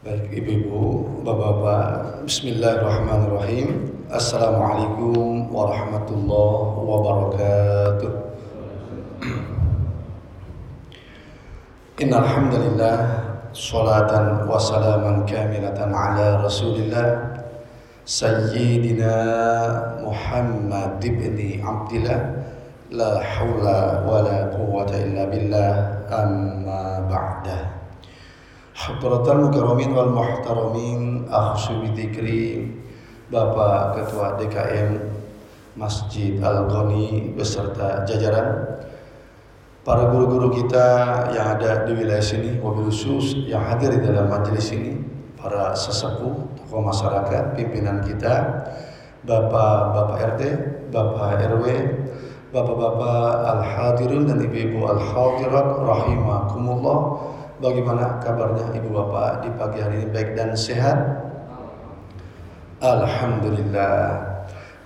Baik ibu-ibu, bapak-bapak, bismillahirrahmanirrahim. Assalamualaikum warahmatullahi wabarakatuh. Innalhamdulillah Salatan wa salaman kamilatan ala rasulillah Sayyidina Muhammad ibn Abdillah. La hawla wa la quwwata illa billah Amma ba'dah Hadratal Mukaramin wal Muhtaramin. Akhsu bidikri Bapak Ketua DKM Masjid Al-Ghani beserta jajaran. Para guru-guru kita yang ada di wilayah sini Wabil khusus yang hadir di dalam majelis ini Para sesepuh, tokoh masyarakat, pimpinan kita Bapak-bapak RT, Bapak RW Bapak-bapak Al-Hadirun dan Ibu-Ibu Al-Hadirat Rahimakumullah Bagaimana kabarnya ibu bapak di pagi hari ini baik dan sehat? Alhamdulillah.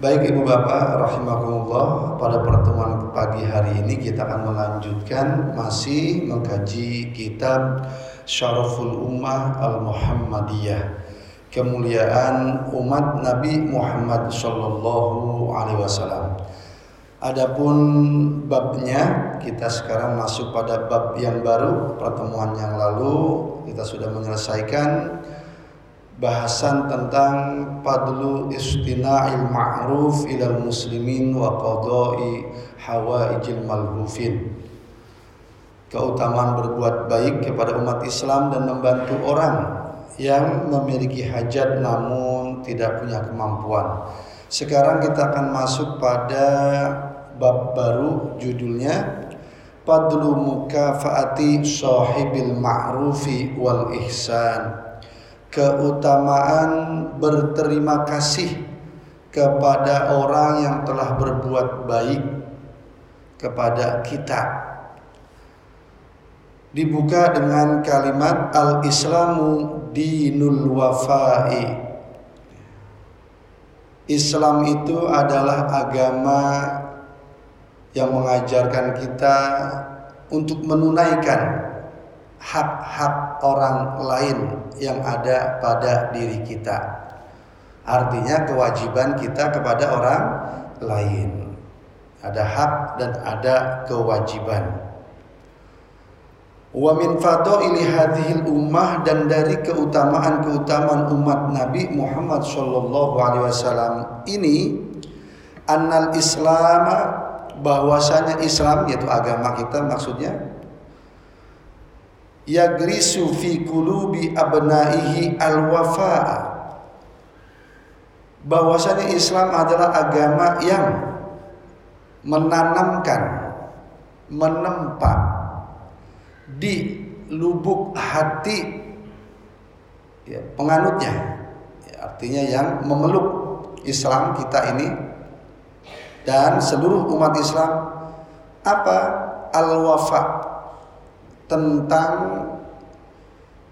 Baik ibu bapak rahimakumullah pada pertemuan pagi hari ini kita akan melanjutkan masih mengkaji kitab Syaraful Ummah Al-Muhammadiyah kemuliaan umat Nabi Muhammad sallallahu alaihi wasallam. Adapun babnya kita sekarang masuk pada bab yang baru. Pertemuan yang lalu kita sudah menyelesaikan bahasan tentang padlu istina'il ma'ruf ilal muslimin wa qada'i hawaijil malhufin. Keutamaan berbuat baik kepada umat Islam dan membantu orang yang memiliki hajat namun tidak punya kemampuan. Sekarang kita akan masuk pada bab baru judulnya Fadlu mukafaati sahibil ma'rufi wal ihsan. Keutamaan berterima kasih kepada orang yang telah berbuat baik kepada kita. Dibuka dengan kalimat Al-Islamu dinul wafai. Islam itu adalah agama yang mengajarkan kita untuk menunaikan hak-hak orang lain yang ada pada diri kita. Artinya kewajiban kita kepada orang lain. Ada hak dan ada kewajiban. Wa min fadaili hadhil ummah dan dari keutamaan-keutamaan umat Nabi Muhammad sallallahu alaihi wasallam ini annal Islam bahwasanya Islam yaitu agama kita maksudnya yagrisu fi qulubi abnaihi al-wafa bahwasanya Islam adalah agama yang menanamkan menempa di lubuk hati ya, penganutnya. Ya, artinya yang memeluk Islam kita ini dan seluruh umat Islam apa al-wafa tentang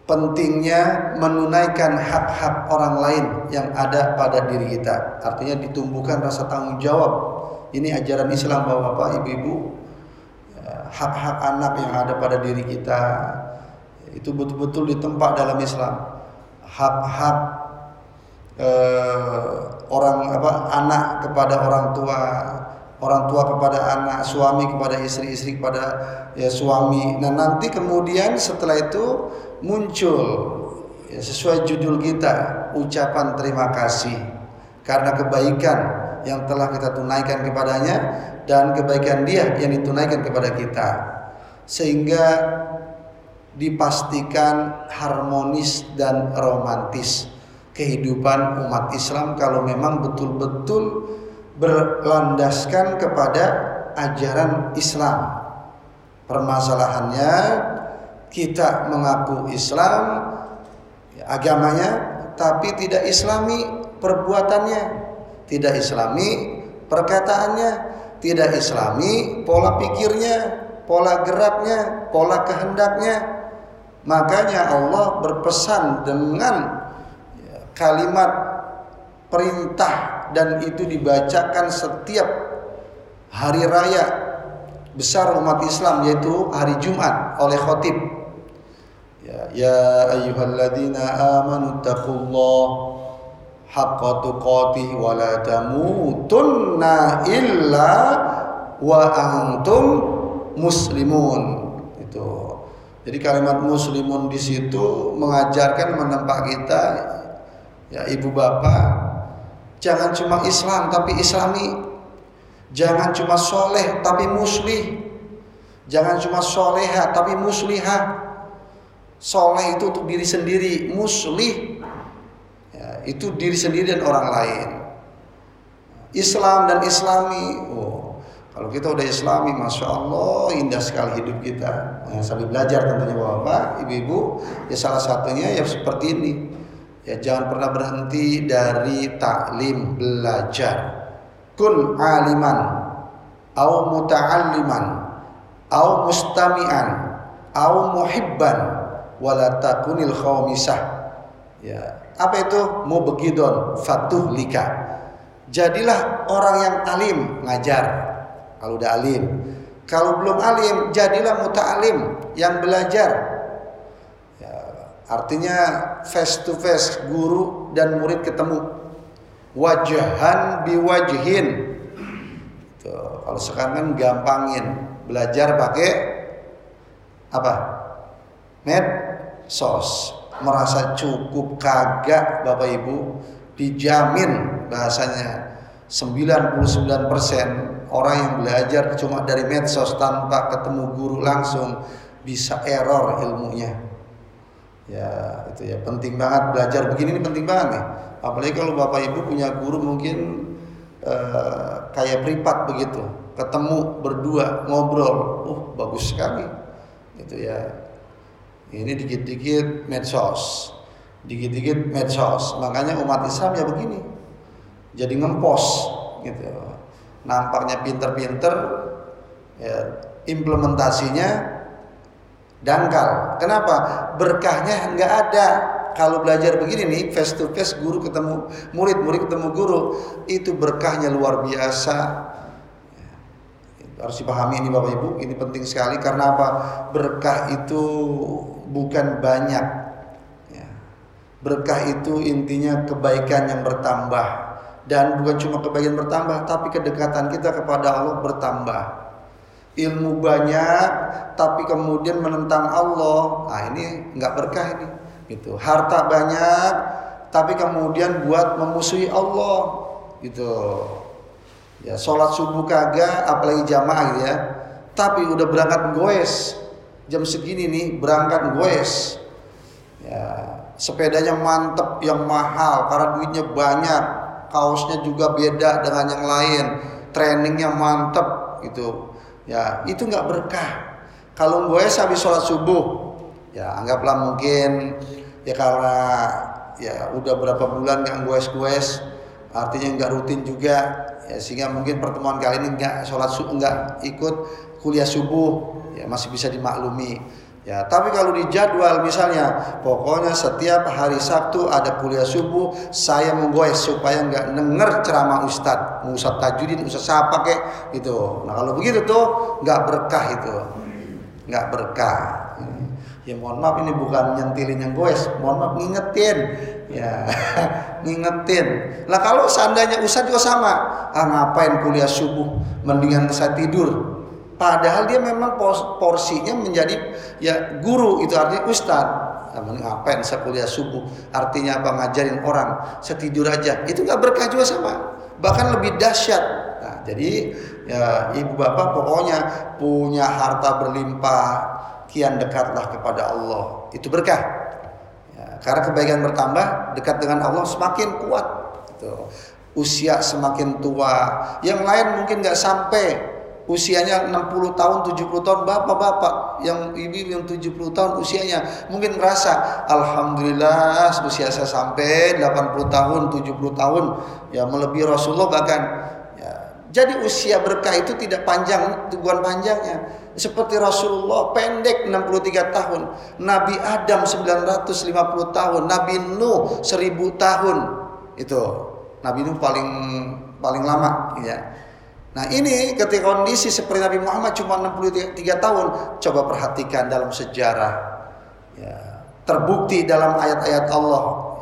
pentingnya menunaikan hak-hak orang lain yang ada pada diri kita. Artinya ditumbuhkan rasa tanggung jawab. Ini ajaran Islam Bapak-bapak, Ibu-ibu. Hak-hak anak yang ada pada diri kita itu betul-betul ditempa dalam Islam. Hak-hak eh, orang apa anak kepada orang tua, orang tua kepada anak, suami kepada istri, istri kepada ya suami. Nah, nanti kemudian setelah itu muncul ya, sesuai judul kita ucapan terima kasih. Karena kebaikan yang telah kita tunaikan kepadanya dan kebaikan dia yang ditunaikan kepada kita. Sehingga dipastikan harmonis dan romantis kehidupan umat Islam kalau memang betul-betul berlandaskan kepada ajaran Islam. Permasalahannya kita mengaku Islam agamanya tapi tidak islami perbuatannya, tidak islami perkataannya, tidak islami pola pikirnya, pola geraknya, pola kehendaknya. Makanya Allah berpesan dengan kalimat perintah dan itu dibacakan setiap hari raya besar umat Islam yaitu hari Jumat oleh khotib. Ya, ya ayyuhalladzina amanu taqullah haqqa tuqatih wa la tamutunna illa wa antum muslimun. Itu. Jadi kalimat muslimun di situ mengajarkan menempa kita ya ibu bapak jangan cuma Islam tapi Islami. Jangan cuma soleh tapi muslih. Jangan cuma soleha tapi muslihah soleh itu untuk diri sendiri muslih. Ya, itu diri sendiri dan orang lain. Islam dan Islami. Oh kalau kita udah Islami, masya Allah indah sekali hidup kita. Nah, sambil belajar tentunya bapak, ibu-ibu, ya salah satunya ya seperti ini. Ya jangan pernah berhenti dari taklim belajar. Kun aliman, au muta'alliman, au mustami'an, au muhibban, wala takunil khawmisah. Ya, apa itu? Mubghidun fatuh lika. Jadilah orang yang alim ngajar kalau udah alim. Kalau belum alim, jadilah muta'alim yang belajar. Ya, artinya face to face guru dan murid ketemu. Wajahan biwajhin. Kalau sekarang kan gampangin belajar pakai apa? Medsos. Merasa cukup kagak Bapak Ibu dijamin bahasanya 99% orang yang belajar cuma dari medsos tanpa ketemu guru langsung bisa error ilmunya. Ya, itu ya penting banget belajar begini ini penting banget nih. Apalagi kalau Bapak Ibu punya guru mungkin uh, kayak privat begitu, ketemu berdua ngobrol, uh bagus sekali. Itu ya. Ini dikit-dikit medsos. Dikit-dikit medsos. Makanya umat Islam ya begini. Jadi ngempos gitu nampaknya pinter-pinter ya, implementasinya dangkal. Kenapa? Berkahnya nggak ada. Kalau belajar begini nih, face to face guru ketemu murid, murid ketemu guru, itu berkahnya luar biasa. Harus dipahami ini Bapak Ibu, ini penting sekali karena apa? Berkah itu bukan banyak. Ya. Berkah itu intinya kebaikan yang bertambah dan bukan cuma kebaikan bertambah tapi kedekatan kita kepada Allah bertambah ilmu banyak tapi kemudian menentang Allah. Nah ini nggak berkah ini. Gitu. Harta banyak tapi kemudian buat memusuhi Allah. Gitu. Ya sholat subuh kagak apalagi jamaah gitu ya. Tapi udah berangkat goes. Jam segini nih berangkat goes. Ya sepedanya mantep yang mahal karena duitnya banyak. Kaosnya juga beda dengan yang lain, trainingnya mantep gitu. Ya itu nggak berkah. Kalau gue habis sholat subuh, ya anggaplah mungkin ya karena ya udah berapa bulan nggak gue gue artinya nggak rutin juga ya sehingga mungkin pertemuan kali ini nggak sholat subuh nggak ikut kuliah subuh ya masih bisa dimaklumi Ya, tapi kalau di jadwal misalnya, pokoknya setiap hari Sabtu ada kuliah subuh, saya menggoes supaya nggak denger ceramah ustad, ustad tajudin, ustad siapa kek, gitu. Nah kalau begitu tuh nggak berkah itu, nggak berkah. Ya mohon maaf ini bukan nyentilin yang goes, mohon maaf ngingetin, ya ngingetin. Lah kalau seandainya ustad juga sama, ah ngapain kuliah subuh, mendingan saya tidur, Padahal dia memang porsinya menjadi ya guru itu artinya ustad. Ngapain saya kuliah subuh? Artinya apa ngajarin orang? Saya tidur aja. Itu nggak berkah juga sama. Bahkan lebih dahsyat. Nah, jadi ya ibu bapak pokoknya punya harta berlimpah, kian dekatlah kepada Allah. Itu berkah. Ya, karena kebaikan bertambah, dekat dengan Allah semakin kuat. Gitu. Usia semakin tua. Yang lain mungkin nggak sampai usianya 60 tahun, 70 tahun, bapak-bapak yang ibu yang 70 tahun usianya mungkin merasa alhamdulillah usia saya sampai 80 tahun, 70 tahun ya melebihi Rasulullah bahkan ya. Jadi usia berkah itu tidak panjang, bukan panjangnya. Seperti Rasulullah pendek 63 tahun, Nabi Adam 950 tahun, Nabi Nuh 1000 tahun. Itu Nabi Nuh paling paling lama ya. Nah ini ketika kondisi seperti Nabi Muhammad cuma 63 tahun, coba perhatikan dalam sejarah. Ya, terbukti dalam ayat-ayat Allah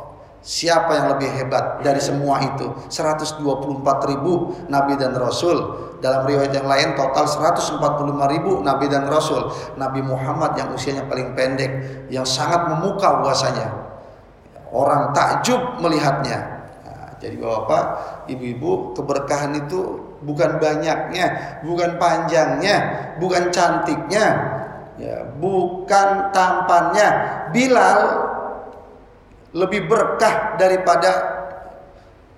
Siapa yang lebih hebat dari semua itu? 124 ribu Nabi dan Rasul. Dalam riwayat yang lain total 145 ribu Nabi dan Rasul. Nabi Muhammad yang usianya paling pendek. Yang sangat memukau bahasanya. Orang takjub melihatnya. Nah, jadi bapak, ibu-ibu keberkahan itu bukan banyaknya, bukan panjangnya, bukan cantiknya, ya, bukan tampannya. Bilal lebih berkah daripada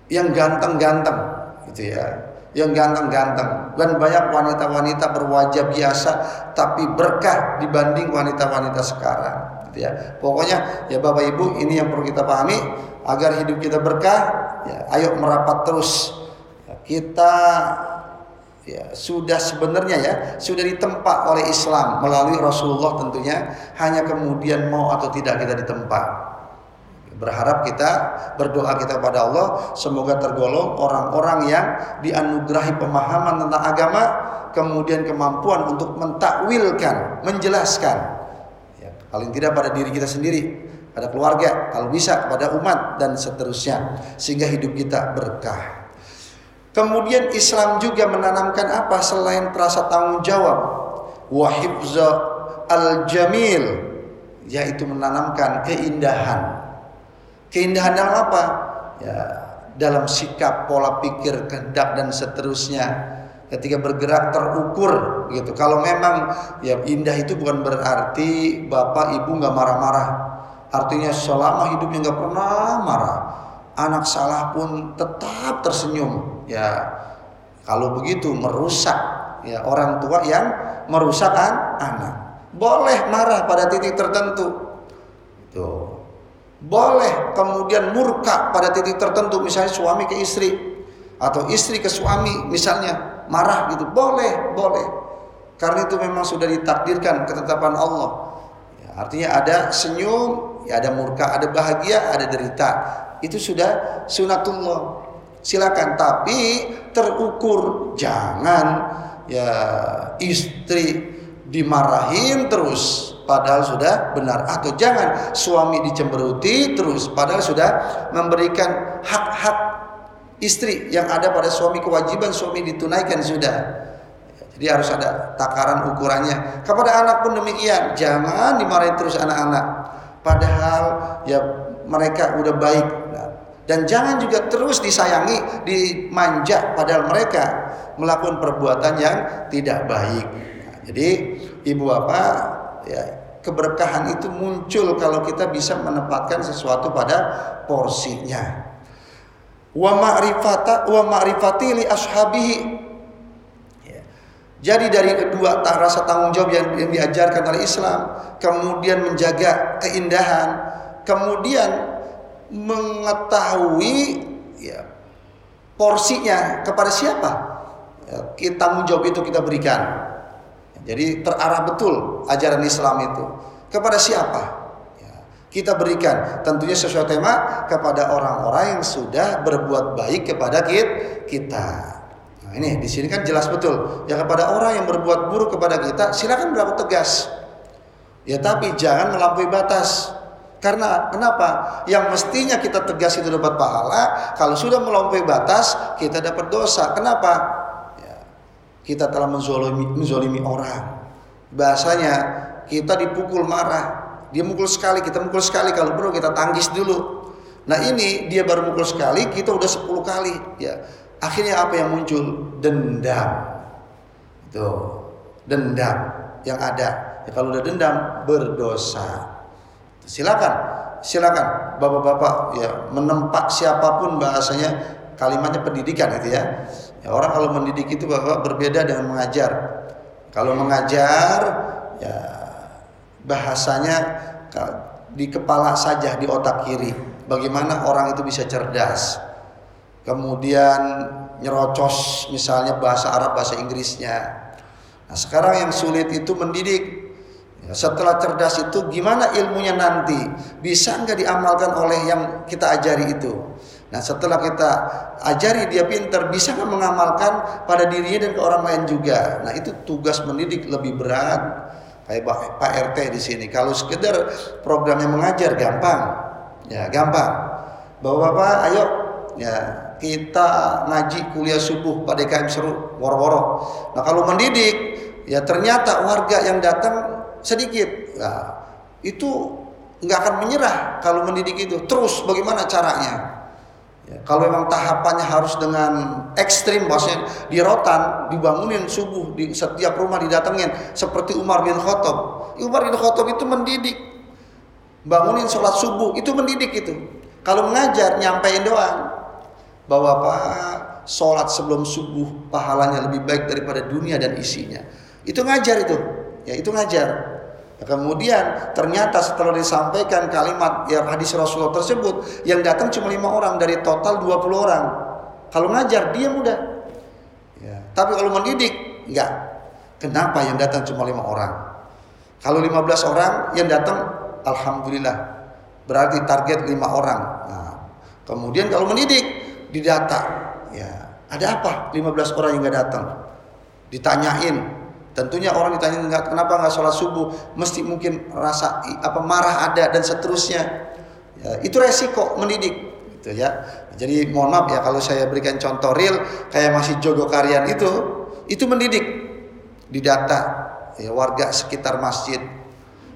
yang ganteng-ganteng gitu ya. Yang ganteng-ganteng. Dan banyak wanita-wanita berwajah biasa tapi berkah dibanding wanita-wanita sekarang gitu ya. Pokoknya ya Bapak Ibu ini yang perlu kita pahami agar hidup kita berkah ya ayo merapat terus kita ya sudah sebenarnya ya sudah ditempa oleh Islam melalui Rasulullah tentunya hanya kemudian mau atau tidak kita ditempa Berharap kita berdoa kita kepada Allah semoga tergolong orang-orang yang dianugerahi pemahaman tentang agama kemudian kemampuan untuk mentakwilkan, menjelaskan. Ya, paling tidak pada diri kita sendiri, pada keluarga, kalau bisa pada umat dan seterusnya sehingga hidup kita berkah. Kemudian Islam juga menanamkan apa selain rasa tanggung jawab? Wahibza al-jamil yaitu menanamkan keindahan Keindahan dalam apa? Ya, dalam sikap, pola pikir, kehendak dan seterusnya. Ketika bergerak terukur gitu. Kalau memang ya indah itu bukan berarti bapak ibu nggak marah-marah. Artinya selama hidupnya nggak pernah marah. Anak salah pun tetap tersenyum. Ya kalau begitu merusak ya orang tua yang merusak anak. Boleh marah pada titik tertentu. Tuh. Boleh kemudian murka pada titik tertentu misalnya suami ke istri atau istri ke suami misalnya marah gitu. Boleh, boleh. Karena itu memang sudah ditakdirkan ketetapan Allah. Ya, artinya ada senyum, ya ada murka, ada bahagia, ada derita. Itu sudah sunatullah. Silakan. Tapi terukur. Jangan ya istri dimarahin terus padahal sudah benar. Atau jangan suami dicemberuti terus padahal sudah memberikan hak-hak istri yang ada pada suami. Kewajiban suami ditunaikan sudah. Jadi harus ada takaran ukurannya. Kepada anak pun demikian. Jangan dimarahin terus anak-anak. Padahal ya mereka udah baik dan jangan juga terus disayangi dimanja padahal mereka melakukan perbuatan yang tidak baik nah, jadi ibu bapak ya keberkahan itu muncul kalau kita bisa menempatkan sesuatu pada porsinya. Wa ma'rifata wa ma'rifati li ashabihi. Ya. Jadi dari kedua rasa tanggung jawab yang diajarkan oleh Islam, kemudian menjaga keindahan, kemudian mengetahui ya, porsinya kepada siapa ya, tanggung jawab itu kita berikan. Jadi terarah betul ajaran Islam itu. Kepada siapa? Ya, kita berikan tentunya sesuai tema kepada orang-orang yang sudah berbuat baik kepada kita. Nah, ini di sini kan jelas betul. Ya kepada orang yang berbuat buruk kepada kita, silakan berlaku tegas. Ya tapi jangan melampaui batas. Karena kenapa? Yang mestinya kita tegas itu dapat pahala, kalau sudah melampaui batas, kita dapat dosa. Kenapa? kita telah menzolimi, menzolimi orang. Bahasanya kita dipukul marah. Dia mukul sekali, kita mukul sekali. Kalau perlu kita tangkis dulu. Nah ini dia baru mukul sekali, kita udah 10 kali. Ya, akhirnya apa yang muncul? Dendam. Itu dendam yang ada. Ya, kalau udah dendam berdosa. Silakan, silakan bapak-bapak ya menempa siapa pun bahasanya kalimatnya pendidikan itu ya Ya, orang kalau mendidik itu bapak berbeda dengan mengajar. Kalau mengajar ya bahasanya di kepala saja di otak kiri. Bagaimana orang itu bisa cerdas. Kemudian nyerocos misalnya bahasa Arab bahasa Inggrisnya. Nah, sekarang yang sulit itu mendidik. Ya, setelah cerdas itu gimana ilmunya nanti? Bisa nggak diamalkan oleh yang kita ajari itu? Nah setelah kita ajari dia pintar, bisa kan mengamalkan pada dirinya dan ke orang lain juga. Nah itu tugas mendidik lebih berat kayak Pak RT di sini. Kalau sekedar programnya mengajar gampang, ya gampang. Bapak-bapak, ayo ya kita ngaji kuliah subuh pada DKM seru woro-woro. Nah kalau mendidik ya ternyata warga yang datang sedikit. Nah, itu nggak akan menyerah kalau mendidik itu. Terus bagaimana caranya? Ya, kalau memang tahapannya harus dengan ekstrim, maksudnya di rotan, dibangunin subuh di setiap rumah didatengin seperti Umar bin Khattab. Umar bin Khattab itu mendidik, bangunin sholat subuh itu mendidik itu. Kalau mengajar nyampein doang bahwa Pak sholat sebelum subuh pahalanya lebih baik daripada dunia dan isinya. Itu ngajar itu, ya itu ngajar. Kemudian ternyata setelah disampaikan kalimat yang hadis Rasulullah tersebut yang datang cuma lima orang dari total 20 orang. Kalau ngajar dia mudah. Ya. Tapi kalau mendidik enggak. Kenapa yang datang cuma lima orang? Kalau 15 orang yang datang alhamdulillah berarti target lima orang. Nah, kemudian kalau mendidik didata ya ada apa 15 orang yang enggak datang? Ditanyain Tentunya orang ditanya enggak kenapa nggak sholat subuh, mesti mungkin rasa apa marah ada dan seterusnya. Ya, itu resiko mendidik, gitu ya. Jadi mohon maaf ya kalau saya berikan contoh real kayak masih jogo karyan itu, itu mendidik di data ya, warga sekitar masjid.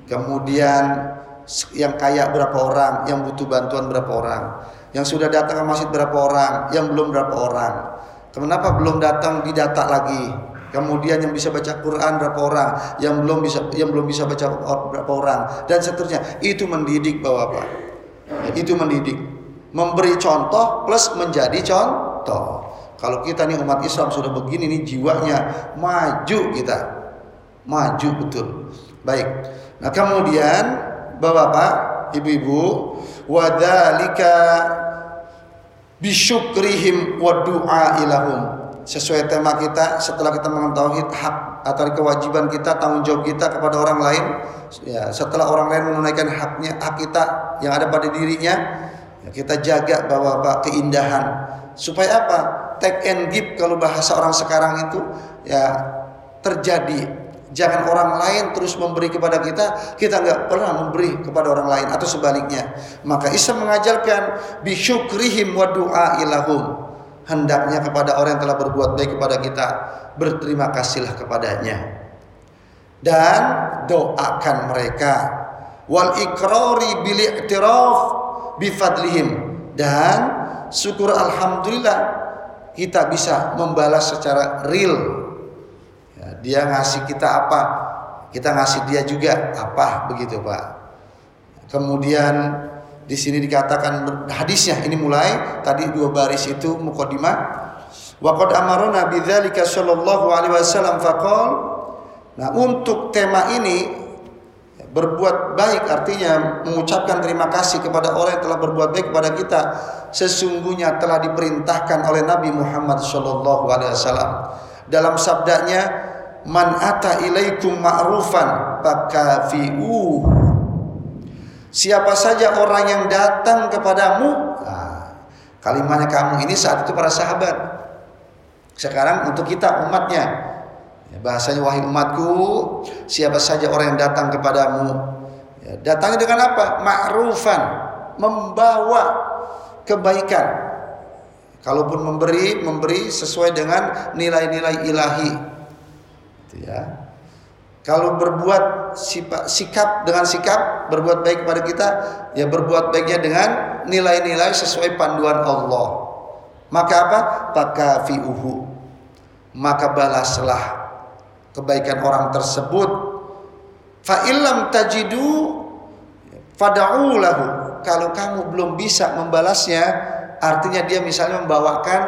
Kemudian yang kaya berapa orang, yang butuh bantuan berapa orang, yang sudah datang ke masjid berapa orang, yang belum berapa orang. Kenapa belum datang di data lagi? Kemudian yang bisa baca Quran berapa orang, yang belum bisa yang belum bisa baca berapa orang dan seterusnya. Itu mendidik Bapak. Itu mendidik. Memberi contoh plus menjadi contoh. Kalau kita nih umat Islam sudah begini nih jiwanya maju kita. Maju betul. Baik. Nah, kemudian Bapak-bapak, Ibu-ibu, wadalika bisyukrihim wa du'a ilahum sesuai tema kita setelah kita mengetahui hak atau kewajiban kita tanggung jawab kita kepada orang lain. Ya setelah orang lain menunaikan haknya hak kita yang ada pada dirinya ya, kita jaga bahwa apa keindahan. Supaya apa? Take and give kalau bahasa orang sekarang itu ya terjadi. Jangan orang lain terus memberi kepada kita kita nggak pernah memberi kepada orang lain atau sebaliknya. Maka Islam mengajarkan bisyukrihim wa du'a ilahum hendaknya kepada orang yang telah berbuat baik kepada kita berterima kasihlah kepadanya. Dan doakan mereka. Wal ikrari bil i'tiraf bi fadlihim. Dan syukur alhamdulillah kita bisa membalas secara real. Ya, dia ngasih kita apa? Kita ngasih dia juga apa? Begitu Pak. Kemudian di sini dikatakan hadisnya ini mulai tadi dua baris itu mukadimah. Wa qad amaruna bidzalika sallallahu alaihi wasallam faqal. Nah, untuk tema ini berbuat baik artinya mengucapkan terima kasih kepada orang yang telah berbuat baik kepada kita sesungguhnya telah diperintahkan oleh Nabi Muhammad sallallahu alaihi wasallam dalam sabdanya man ata ilaikum ma'rufan fakafi'uhu Siapa saja orang yang datang kepadamu, nah, kalimatnya kamu ini saat itu para sahabat. Sekarang untuk kita umatnya, ya, bahasanya wahai umatku, siapa saja orang yang datang kepadamu, ya, datangnya dengan apa? Ma'rufan, membawa kebaikan. Kalaupun memberi, memberi sesuai dengan nilai-nilai ilahi. Itu ya. Kalau berbuat sikap dengan sikap berbuat baik kepada kita, ya berbuat baiknya dengan nilai-nilai sesuai panduan Allah. Maka apa? Takafiuhu. Maka balaslah kebaikan orang tersebut. Fa illam tajidu fad'u. Kalau kamu belum bisa membalasnya, artinya dia misalnya membawakan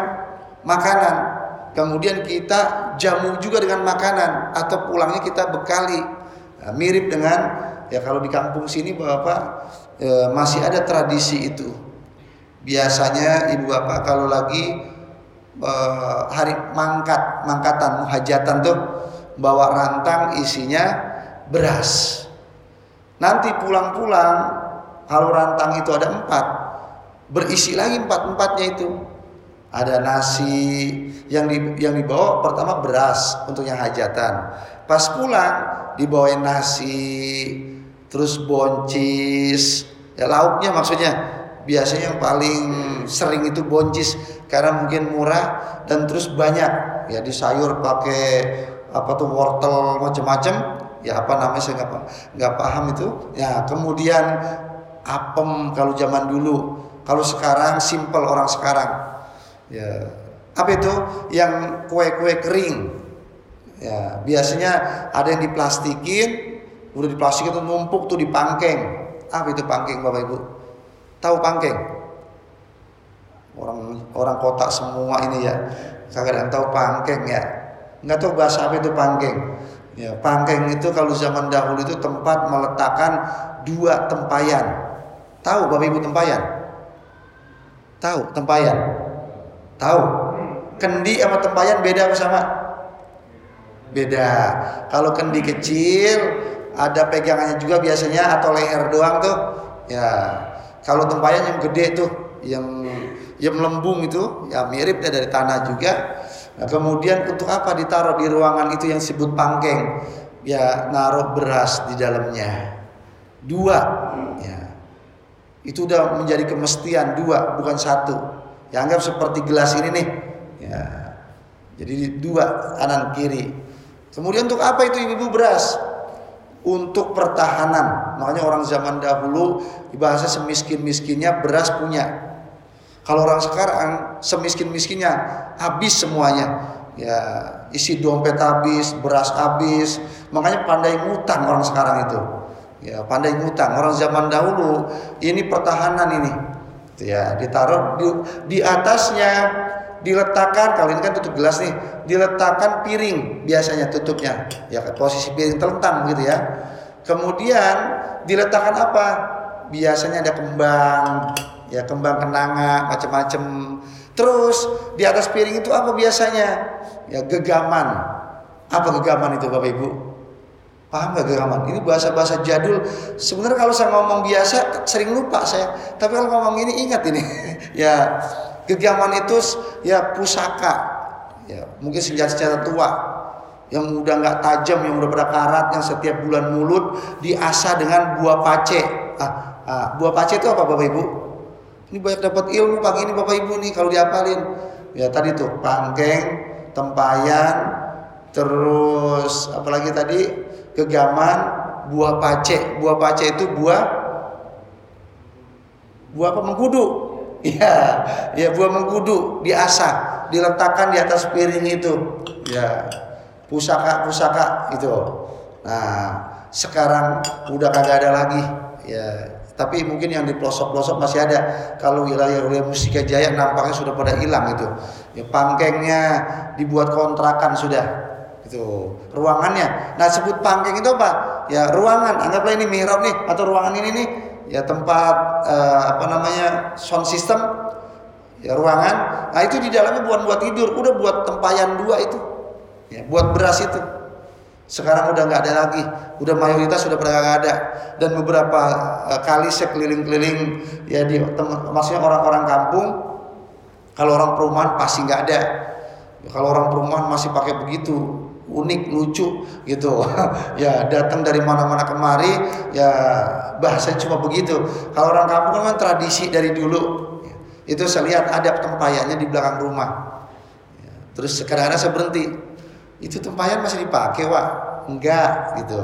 makanan kemudian kita jamu juga dengan makanan atau pulangnya kita bekali. Nah, mirip dengan ya kalau di kampung sini bapak e, masih ada tradisi itu. Biasanya ibu bapak kalau lagi e, hari mangkat mangkatan muhajatan tuh bawa rantang isinya beras. Nanti pulang-pulang kalau rantang itu ada empat berisi lagi empat empatnya itu ada nasi yang di, yang dibawa pertama beras untuk yang hajatan pas pulang dibawain nasi, terus boncis, ya lauknya maksudnya. Biasanya yang paling sering itu boncis karena mungkin murah dan terus banyak. Ya di sayur pakai apa tuh wortel macam-macam. Ya apa namanya saya nggak nggak paham itu. Ya kemudian apem kalau zaman dulu. Kalau sekarang simple orang sekarang. Ya. Apa itu? Yang kue-kue kering. Ya biasanya ada yang diplastikin udah diplastikin tuh numpuk tuh di pangkeng. Apa itu pangkeng bapak ibu? Tahu pangkeng? Orang orang kota semua ini ya kagak ada tahu pangkeng ya. Nggak tahu bahasa apa itu pangkeng. Ya pangkeng itu kalau zaman dahulu itu tempat meletakkan dua tempayan. Tahu bapak ibu tempayan? Tahu tempayan tahu kendi sama tempayan beda apa sama? Beda. Kalau kendi kecil ada pegangannya juga biasanya atau leher doang tuh. Ya. Kalau tempayan yang gede tuh, yang yang melembung itu, ya mirip ya dari tanah juga. Nah, kemudian untuk apa ditaruh di ruangan itu yang disebut pangkeng? Ya naruh beras di dalamnya. Dua. Ya. Itu udah menjadi kemestian dua, bukan satu. Ya anggap seperti gelas ini nih Ya. Jadi dua kanan kiri. Kemudian untuk apa itu ibu-ibu beras? Untuk pertahanan. Makanya orang zaman dahulu bahasa semiskin-miskinnya beras punya. Kalau orang sekarang semiskin-miskinnya habis semuanya. Ya, isi dompet habis, beras habis. Makanya pandai ngutang orang sekarang itu. Ya, pandai ngutang. Orang zaman dahulu ini pertahanan ini. Ya, ditaruh di, di atasnya diletakkan kalau ini kan tutup gelas nih diletakkan piring biasanya tutupnya. Ya posisi piring telentang gitu ya. Kemudian diletakkan apa? Biasanya ada kembang ya kembang kenanga macam-macam terus di atas piring itu apa biasanya? Ya gegaman. Apa gegaman itu bapak ibu paham gak gegaman ini bahasa-bahasa jadul. Sebenarnya kalau saya ngomong biasa sering lupa saya. Tapi kalau ngomong ini ingat ini. Ya Gegaman itu ya pusaka, ya mungkin senjata-senjata tua. Yang udah nggak tajam, yang udah berakarat, yang setiap bulan mulut diasah dengan buah pace. Ah, ah, buah pace itu apa bapak ibu? Ini banyak dapat ilmu pagi ini bapak ibu nih kalau diapalin. Ya tadi tuh pangkeng, tempayan, terus apalagi tadi gegaman, buah pace. Buah pace itu buah buah apa mengkudu Iya, ya buah mengkudu diasah, diletakkan di atas piring itu. Ya, pusaka-pusaka itu. Nah, sekarang udah kagak ada lagi. Ya, tapi mungkin yang di pelosok-pelosok masih ada. Kalau wilayah-wilayah Mustika Jaya nampaknya sudah pada hilang itu. Ya, pangkengnya dibuat kontrakan sudah. Itu ruangannya. Nah, sebut pangkeng itu apa? Ya, ruangan. Anggaplah ini mihrab nih atau ruangan ini nih ya tempat uh, apa namanya sound system. Ya ruangan. Nah itu di dalamnya buat buat tidur udah buat tempayan dua itu. Ya buat beras itu. Sekarang udah nggak ada lagi. Udah mayoritas sudah pada nggak ada. Dan beberapa uh, kali saya keliling-keliling ya di maksudnya orang-orang kampung kalau orang perumahan pasti nggak ada. Kalau orang perumahan masih pakai begitu unik lucu gitu. Ya datang dari mana-mana kemari ya bahasa cuma begitu. Kalau orang kampung kan tradisi dari dulu. Itu saya lihat ada tempayannya di belakang rumah. Terus kadang-kadang saya berhenti. Itu tempayan masih dipakai wak? Enggak gitu.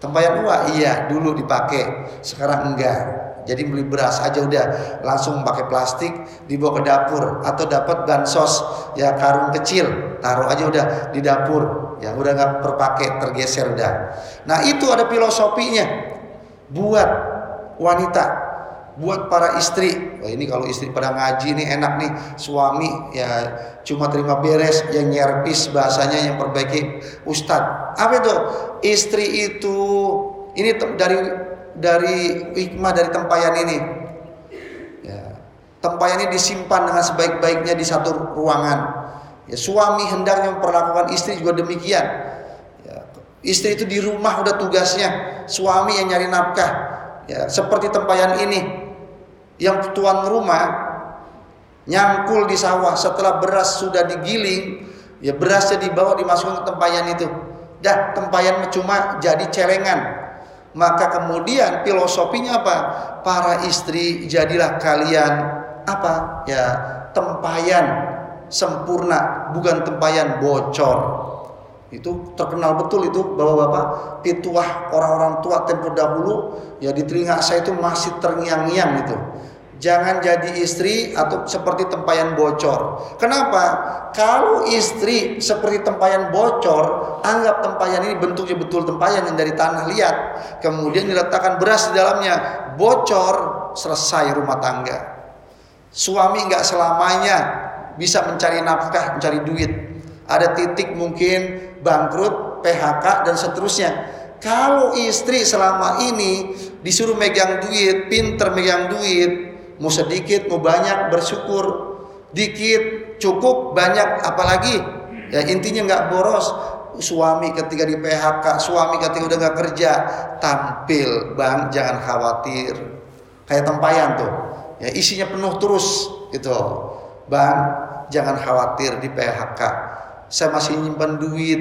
Tempayan wak? Iya dulu dipakai. Sekarang enggak. Jadi beli beras aja udah. Langsung pakai plastik dibawa ke dapur. Atau dapat bansos ya karung kecil. Taruh aja udah di dapur ya udah nggak terpakai tergeser udah. Nah itu ada filosofinya buat wanita, buat para istri. Wah ini kalau istri pada ngaji nih enak nih suami ya cuma terima beres yang nyerpis bahasanya yang perbaiki ustadz. Apa itu? Istri itu ini dari dari hikmah dari tempayan ini. Ya. Tempayan ini disimpan dengan sebaik-baiknya di satu ruangan. Ya, suami hendaknya memperlakukan istri juga demikian. Ya, istri itu di rumah udah tugasnya, suami yang nyari nafkah. Ya, seperti tempayan ini, yang tuan rumah nyangkul di sawah setelah beras sudah digiling, ya berasnya dibawa dimasukkan ke tempayan itu. dah tempayan cuma jadi celengan. Maka kemudian filosofinya apa? Para istri jadilah kalian apa? Ya, tempayan sempurna, bukan tempayan bocor. Itu terkenal betul itu bahwa Bapak pituah orang-orang tua tempo dahulu ya di telinga saya itu masih terngiang-ngiang itu. Jangan jadi istri atau seperti tempayan bocor. Kenapa? Kalau istri seperti tempayan bocor, anggap tempayan ini bentuknya betul tempayan yang dari tanah liat. Kemudian diletakkan beras di dalamnya, bocor, selesai rumah tangga. Suami nggak selamanya bisa mencari nafkah, mencari duit. Ada titik mungkin bangkrut, PHK dan seterusnya. Kalau istri selama ini disuruh megang duit, pinter megang duit, mau sedikit mau banyak bersyukur. Dikit cukup banyak apalagi? Ya intinya nggak boros. Suami ketika di PHK suami ketika udah nggak kerja tampil bang jangan khawatir. Kayak tempayan tuh. Ya isinya penuh terus gitu bang jangan khawatir di PHK saya masih nyimpan duit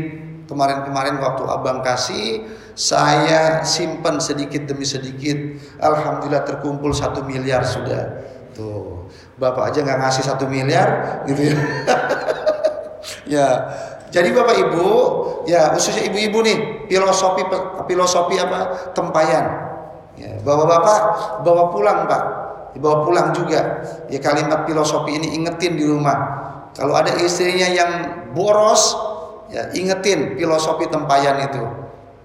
kemarin-kemarin waktu abang kasih saya simpan sedikit demi sedikit. Alhamdulillah terkumpul satu miliar sudah. Tuh, bapak aja nggak ngasih satu miliar, gitu ya. ya, jadi bapak ibu, ya khususnya ibu-ibu nih, filosofi filosofi apa? Tempayan. Ya, bawa bapak bawa pulang pak, bawa pulang juga. Ya kalimat filosofi ini ingetin di rumah. Kalau ada istrinya yang boros, ya ingetin filosofi tempayan itu.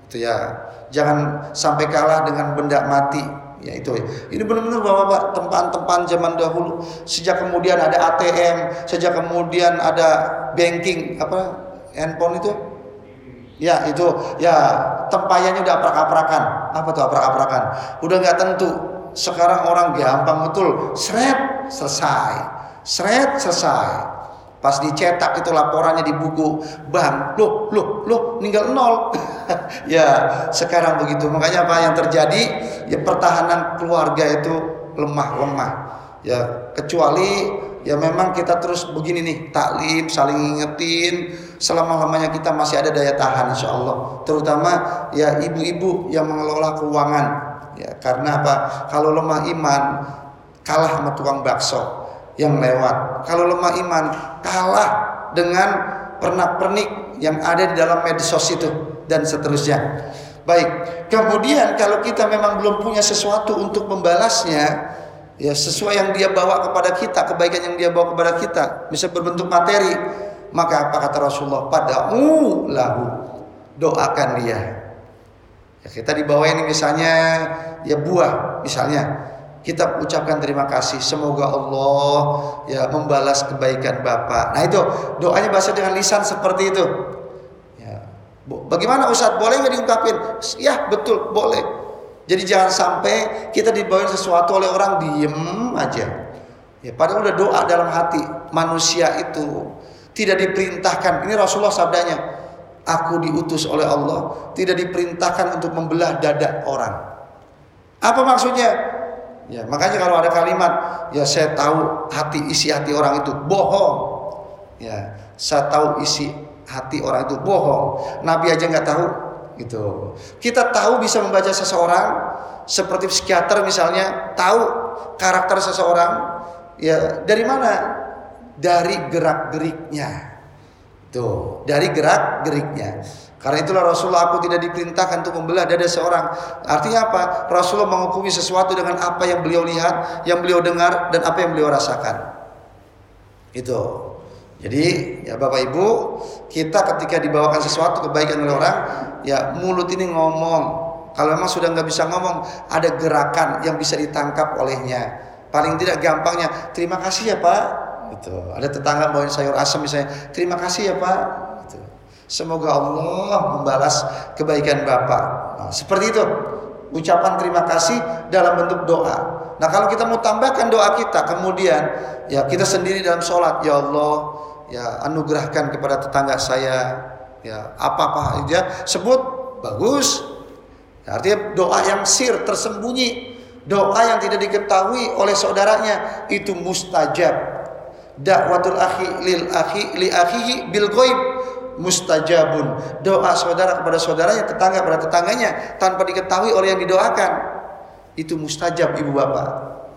Itu ya. Jangan sampai kalah dengan benda mati. Ya itu. Ini benar-benar bapak-bapak tempaan-tempaan zaman dahulu. Sejak kemudian ada ATM sejak kemudian ada banking apa handphone itu. Ya itu. Ya tempayannya udah aprak-aprakan. Apa tuh aprak-aprakan? Udah nggak tentu sekarang orang gampang betul seret selesai seret selesai Pas dicetak itu laporannya di buku, bang, loh, loh, loh, ninggal nol. ya, sekarang begitu. Makanya apa yang terjadi? Ya pertahanan keluarga itu lemah-lemah. Ya, kecuali ya memang kita terus begini nih, taklim, saling ingetin. Selama-lamanya kita masih ada daya tahan insya Allah. Terutama ya ibu-ibu yang mengelola keuangan. Ya, karena apa? Kalau lemah iman, kalah sama tukang bakso yang lewat. Kalau lemah iman, kalah dengan pernak-pernik yang ada di dalam medsos itu dan seterusnya. Baik, kemudian kalau kita memang belum punya sesuatu untuk membalasnya, ya sesuai yang dia bawa kepada kita, kebaikan yang dia bawa kepada kita, bisa berbentuk materi, maka apa kata Rasulullah? Pada'u lahu. Doakan dia. Ya, kita di bawah ini misalnya ya buah misalnya kita ucapkan terima kasih. Semoga Allah ya membalas kebaikan Bapak. Nah itu doanya bahasa dengan lisan seperti itu. Ya. Bagaimana Ustaz? Boleh nggak diungkapin? Ya betul, boleh. Jadi jangan sampai kita dibawain sesuatu oleh orang diem aja. Ya, padahal udah doa dalam hati. Manusia itu tidak diperintahkan. Ini Rasulullah sabdanya. Aku diutus oleh Allah tidak diperintahkan untuk membelah dada orang. Apa maksudnya? Ya, makanya kalau ada kalimat ya saya tahu hati isi hati orang itu bohong. Ya, saya tahu isi hati orang itu bohong. Nabi aja nggak tahu gitu. Kita tahu bisa membaca seseorang seperti psikiater misalnya tahu karakter seseorang ya dari mana? Dari gerak-geriknya. Tuh, dari gerak-geriknya. Karena itulah Rasulullah aku tidak diperintahkan untuk membelah dada seorang. Artinya apa? Rasulullah menghukumi sesuatu dengan apa yang beliau lihat, yang beliau dengar dan apa yang beliau rasakan. Itu. Jadi ya Bapak Ibu, kita ketika dibawakan sesuatu kebaikan oleh orang, ya mulut ini ngomong. Kalau memang sudah nggak bisa ngomong, ada gerakan yang bisa ditangkap olehnya. Paling tidak gampangnya, terima kasih ya Pak. Itu. Ada tetangga bawain sayur asam misalnya, terima kasih ya Pak Semoga Allah membalas kebaikan Bapak. Nah, seperti itu. Ucapan terima kasih dalam bentuk doa. Nah, kalau kita mau tambahkan doa kita, kemudian ya kita sendiri dalam sholat, ya Allah, ya anugerahkan kepada tetangga saya, ya apa-apa aja sebut bagus. Ya, artinya doa yang sir tersembunyi, doa yang tidak diketahui oleh saudaranya itu mustajab. Dakwatul akhi lil akhi li akhihi bil ghaib mustajabun. Doa saudara kepada saudaranya, tetangga kepada tetangganya tanpa diketahui oleh yang didoakan. Itu mustajab ibu bapak.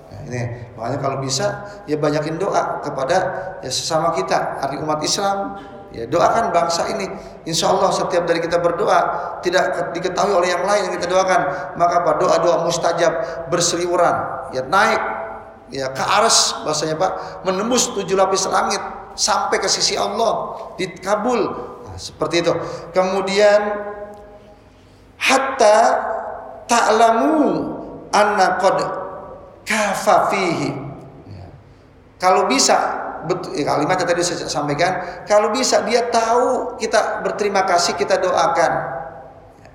Nah, ini makanya kalau bisa ya banyakin doa kepada ya sesama kita, hari umat Islam. Ya doakan bangsa ini. Insya Allah setiap dari kita berdoa tidak diketahui oleh yang lain yang kita doakan. Maka apa? Doa-doa mustajab berseliweran. Ya naik ya ke aras bahasanya Pak. Menembus tujuh lapis langit sampai ke sisi Allah. Dikabul. Nah, seperti itu. Kemudian hatta ta'lamu anna qad kafa fihi. Ya. kalau bisa betul ya, kalimat yang tadi saya sampaikan kalau bisa dia tahu kita berterima kasih kita doakan. Ya.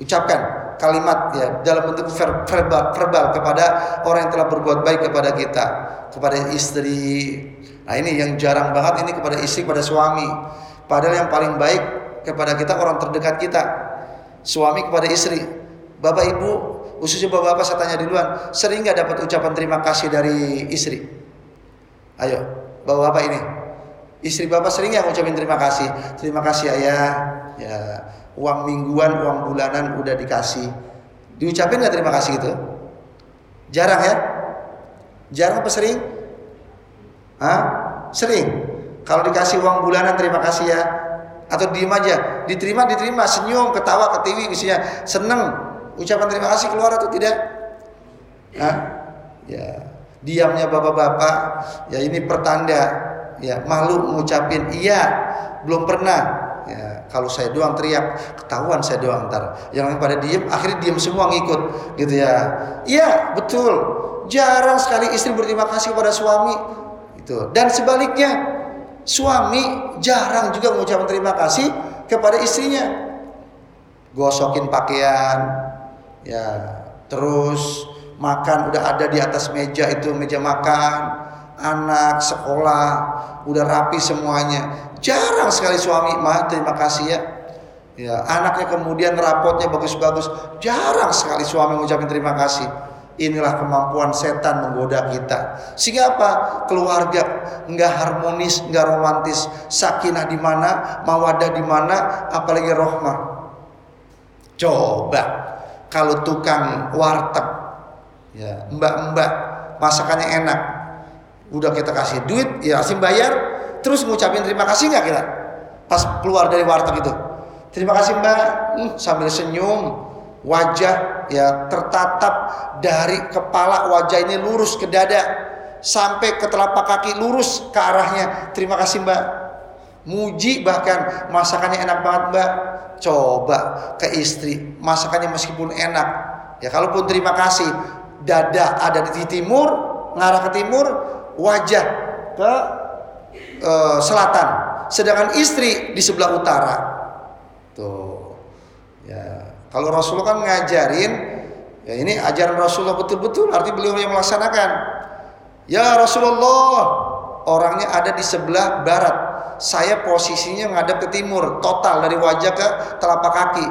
ucapkan kalimat ya dalam bentuk verbal, verbal kepada orang yang telah berbuat baik kepada kita, kepada istri. Nah, ini yang jarang banget ini kepada istri, kepada suami. Padahal yang paling baik kepada kita orang terdekat kita. Suami kepada istri. Bapak Ibu, khususnya Bapak-bapak saya tanya duluan, sering nggak dapat ucapan terima kasih dari istri? Ayo, Bapak-bapak ini. Istri Bapak sering ya ngucapin terima kasih. Terima kasih Ayah. Ya, uang mingguan, uang bulanan udah dikasih. Diucapin nggak terima kasih itu? Jarang ya? Jarang apa sering? Hah? Sering. Kalau dikasih uang bulanan terima kasih ya. Atau diem aja, diterima diterima, senyum, ketawa, ketiwi, isinya seneng. Ucapan terima kasih keluar atau tidak? Hah? Ya, diamnya bapak-bapak, ya ini pertanda, ya malu mengucapin iya, belum pernah kalau saya doang teriak, ketahuan saya doang ntar. Yang lain pada diem, akhirnya diem semua ngikut, gitu ya. Iya, betul. Jarang sekali istri berterima kasih kepada suami. Itu. Dan sebaliknya, suami jarang juga mengucapkan terima kasih kepada istrinya. Gosokin pakaian, ya, terus makan udah ada di atas meja itu meja makan, anak sekolah udah rapi semuanya Jarang sekali suami mah terima kasih ya. Ya, anaknya kemudian rapotnya bagus-bagus. Jarang sekali suami mengucapkan terima kasih. Inilah kemampuan setan menggoda kita. Sehingga apa? Keluarga nggak harmonis, nggak romantis. Sakinah di mana, mawadah di mana, apalagi rohmah. Coba kalau tukang warteg, ya mbak-mbak masakannya enak, udah kita kasih duit, ya kasih bayar, terus ngucapin terima kasih nggak kita pas keluar dari warteg itu. Terima kasih mbak. Hmm, sambil senyum wajah ya tertatap dari kepala wajah ini lurus ke dada sampai ke telapak kaki lurus ke arahnya. Terima kasih mbak. Muji bahkan masakannya enak banget mbak. Coba ke istri masakannya meskipun enak ya kalaupun terima kasih dada ada di timur ngarah ke timur wajah ke uh, selatan, sedangkan istri di sebelah utara. Tuh. Ya, kalau Rasulullah kan ngajarin ya ini ajaran Rasulullah betul-betul arti beliau yang melaksanakan. Ya Rasulullah, orangnya ada di sebelah barat. Saya posisinya ngadep ke timur, total dari wajah ke telapak kaki.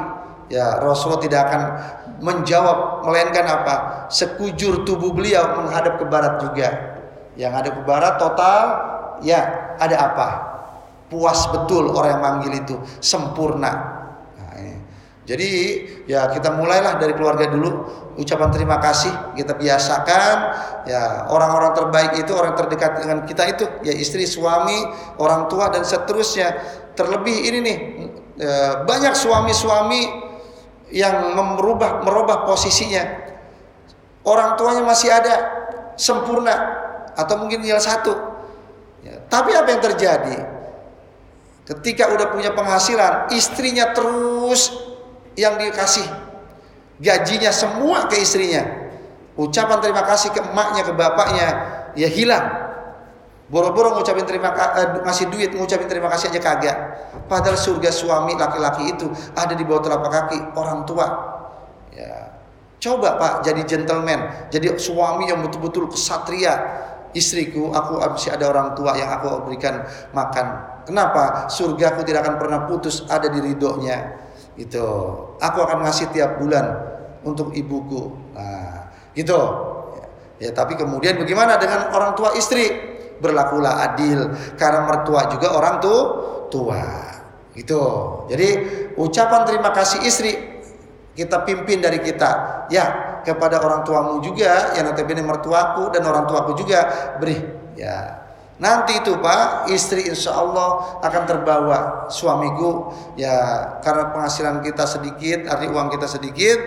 Ya, Rasulullah tidak akan menjawab melainkan apa? Sekujur tubuh beliau menghadap ke barat juga. Yang ada ke barat total ya ada apa? Puas betul orang yang manggil itu, sempurna. Nah, ini. Jadi ya kita mulailah dari keluarga dulu, ucapan terima kasih kita biasakan. Ya orang-orang terbaik itu orang terdekat dengan kita itu ya istri, suami, orang tua dan seterusnya. Terlebih ini nih ya, banyak suami-suami yang merubah merubah posisinya. Orang tuanya masih ada sempurna atau mungkin tinggal satu Ya, tapi apa yang terjadi? Ketika udah punya penghasilan, istrinya terus yang dikasih gajinya semua ke istrinya. Ucapan terima kasih ke emaknya, ke bapaknya, ya hilang. Boro-boro ngucapin terima kasih, eh, ngasih duit, ngucapin terima kasih aja kagak. Padahal surga suami laki-laki itu ada di bawah telapak kaki orang tua. Ya. Coba Pak jadi gentleman, jadi suami yang betul-betul kesatria, istriku, aku masih ada orang tua yang aku berikan makan. Kenapa? Surga aku tidak akan pernah putus ada di ridhonya. Itu. Aku akan ngasih tiap bulan untuk ibuku. Nah, gitu. Ya, tapi kemudian bagaimana dengan orang tua istri? Berlakulah adil karena mertua juga orang tuh tua. Gitu. Jadi ucapan terima kasih istri kita pimpin dari kita ya kepada orang tuamu juga yang notabene mertuaku dan orang tuaku juga beri ya nanti itu pak istri insya Allah akan terbawa suamiku ya karena penghasilan kita sedikit arti uang kita sedikit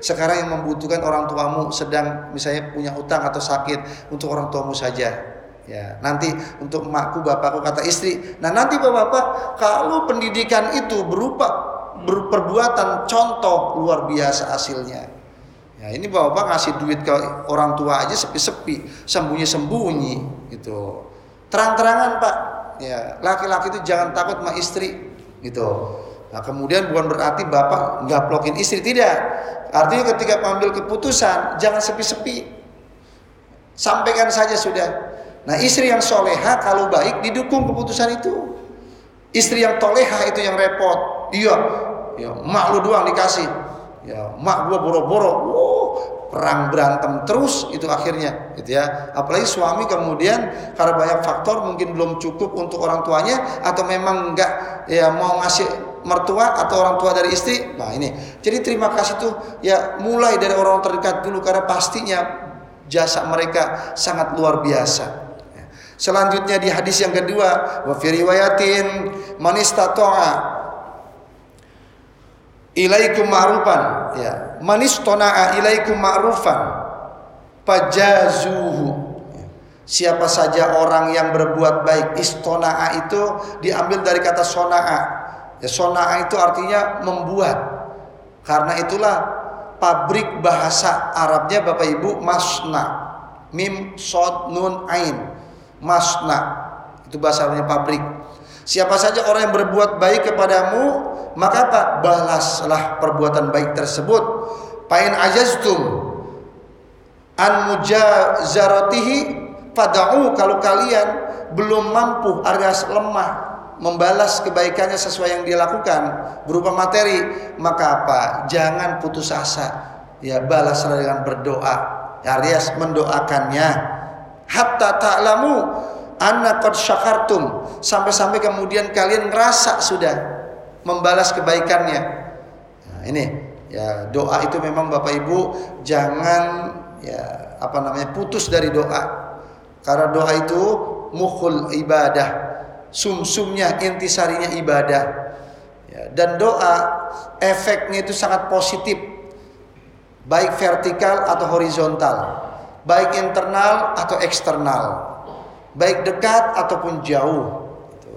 sekarang yang membutuhkan orang tuamu sedang misalnya punya utang atau sakit untuk orang tuamu saja Ya, nanti untuk emakku, bapakku kata istri. Nah, nanti bapak-bapak kalau pendidikan itu berupa berperbuatan contoh luar biasa hasilnya. Ya, ini bapak-bapak ngasih duit ke orang tua aja sepi-sepi, sembunyi-sembunyi gitu. Terang-terangan, Pak. Ya, laki-laki itu jangan takut sama istri gitu. Nah, kemudian bukan berarti bapak nggak blokin istri tidak. Artinya ketika mengambil keputusan jangan sepi-sepi. Sampaikan saja sudah Nah istri yang soleha kalau baik didukung keputusan itu. Istri yang toleha itu yang repot. Iya, ya mak lu doang dikasih. Ya mak gua boro-boro. Wow, perang berantem terus itu akhirnya gitu ya. Apalagi suami kemudian karena banyak faktor mungkin belum cukup untuk orang tuanya atau memang enggak ya mau ngasih mertua atau orang tua dari istri nah ini. Jadi terima kasih tuh ya mulai dari orang terdekat dulu karena pastinya jasa mereka sangat luar biasa. Selanjutnya di hadis yang kedua, wa fi riwayatin man ilaikum ma'rufan. Ya. Man istana'a ilaikum ma'rufan. Fajazuhu. Siapa saja orang yang berbuat baik Istona'a itu diambil dari kata sona'a. Ya, Sona'a itu artinya membuat. Karena itulah pabrik bahasa Arabnya Bapak Ibu masna. Mim, sod, nun, ain. Masna. Itu bahasa Arabnya pabrik. Siapa saja orang yang berbuat baik kepadamu maka apa balaslah perbuatan baik tersebut. Pain ajaztum an mujazaratihi fada'u kalau kalian belum mampu alias lemah membalas kebaikannya sesuai yang dia lakukan berupa materi maka apa? Jangan putus asa. Ya balaslah dengan berdoa alias mendoakannya. Hatta ta'lamu anna qad syakartum. Sampai-sampai kemudian kalian ngerasa sudah membalas kebaikannya. Nah, ini ya doa itu memang Bapak Ibu jangan ya apa namanya putus dari doa. Karena doa itu mukhul ibadah. Sumsumnya intisarinya ibadah. Ya, dan doa efeknya itu sangat positif. Baik vertikal atau horizontal baik internal atau eksternal, baik dekat ataupun jauh.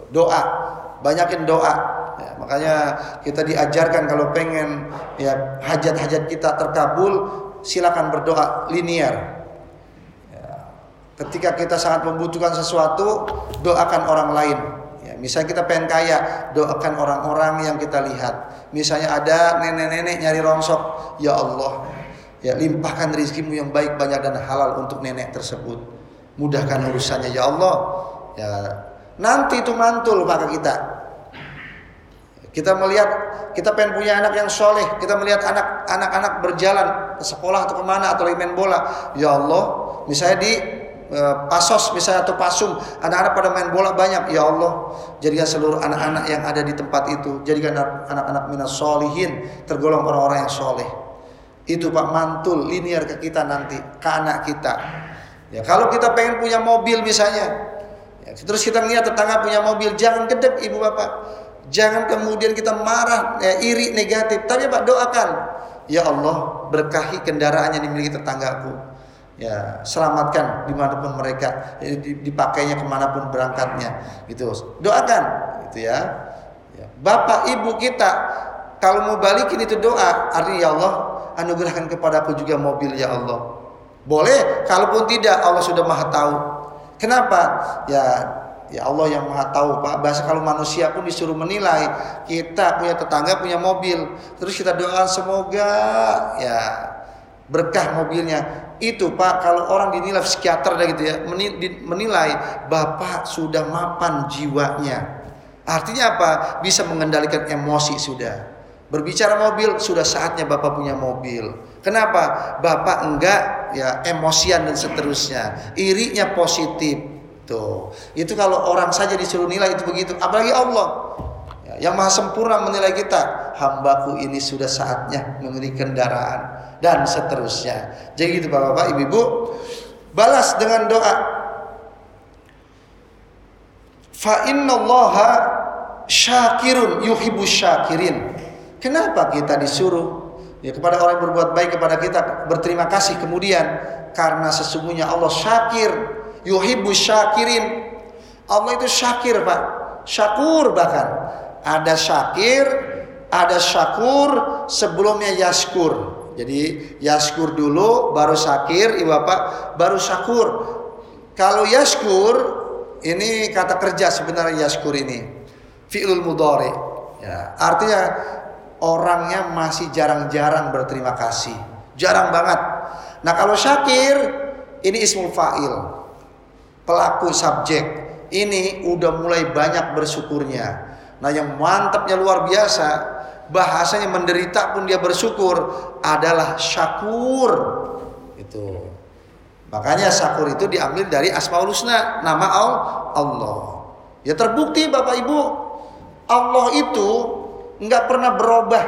Doa, banyakin doa. Ya, makanya kita diajarkan kalau pengen ya hajat-hajat kita terkabul, silakan berdoa linear. Ya, ketika kita sangat membutuhkan sesuatu, doakan orang lain. Ya, misalnya kita pengen kaya, doakan orang-orang yang kita lihat. Misalnya ada nenek-nenek nyari rongsok, ya Allah, Ya limpahkan rizkimu yang baik banyak dan halal untuk nenek tersebut. Mudahkan urusannya ya Allah. Ya nanti itu mantul maka kita. Kita melihat kita pengen punya anak yang soleh. Kita melihat anak anak-anak berjalan ke sekolah atau ke mana atau main bola. Ya Allah, misalnya di e, pasos misalnya atau pasum anak-anak pada main bola banyak ya Allah jadikan seluruh anak-anak yang ada di tempat itu jadikan anak-anak minas solihin tergolong orang-orang yang soleh itu Pak mantul linear ke kita nanti, ke anak kita. Ya, kalau kita pengen punya mobil misalnya, ya, terus kita lihat tetangga punya mobil, jangan gedek ibu bapak. Jangan kemudian kita marah, ya, iri, negatif. Tapi Pak doakan, ya Allah berkahi kendaraan yang dimiliki tetanggaku. Ya, selamatkan di mana pun mereka, ya, dipakainya ke mana pun berangkatnya. Gitu. Doakan, gitu ya. ya. Bapak ibu kita kalau mau balikin itu doa, artinya ya Allah anugerahkan kepadaku juga mobil ya Allah. Boleh, kalaupun tidak Allah sudah Maha tahu. Kenapa? Ya ya Allah yang Maha tahu, Pak. Bahasa kalau manusia pun disuruh menilai, kita punya tetangga punya mobil, terus kita doakan semoga ya berkah mobilnya. Itu Pak, kalau orang dinilai psikiater gitu ya, menilai Bapak sudah mapan jiwanya. Artinya apa? Bisa mengendalikan emosi sudah. Berbicara mobil, sudah saatnya Bapak punya mobil. Kenapa? Bapak enggak ya emosian dan seterusnya. Irinya positif. Tuh. Itu kalau orang saja disuruh nilai itu begitu, apalagi Allah. Ya, Ya, yang maha sempurna menilai kita, hambaku ini sudah saatnya memiliki kendaraan dan seterusnya. Jadi itu Bapak-bapak, Ibu-ibu, balas dengan doa. Fa innallaha syakirun yuhibbu syakirin. Kenapa kita disuruh ya kepada orang yang berbuat baik kepada kita berterima kasih kemudian karena sesungguhnya Allah syakir yuhibbu syakirin. Allah itu syakir, Pak. Syakur bahkan ada syakir, ada syakur, sebelumnya yaskur. Jadi yaskur dulu, baru syakir, ibu bapak, baru syakur. Kalau yaskur, ini kata kerja sebenarnya yaskur ini. Fi'lul mudhari. Ya, artinya orangnya masih jarang-jarang berterima kasih. Jarang banget. Nah kalau syakir, ini ismul fa'il. Pelaku subjek. Ini udah mulai banyak bersyukurnya. Nah yang mantapnya luar biasa bahasanya menderita pun dia bersyukur adalah syakur. Itu. Makanya syakur itu diambil dari asmaul husna nama Allah. Ya terbukti bapak ibu Allah itu nggak pernah berubah.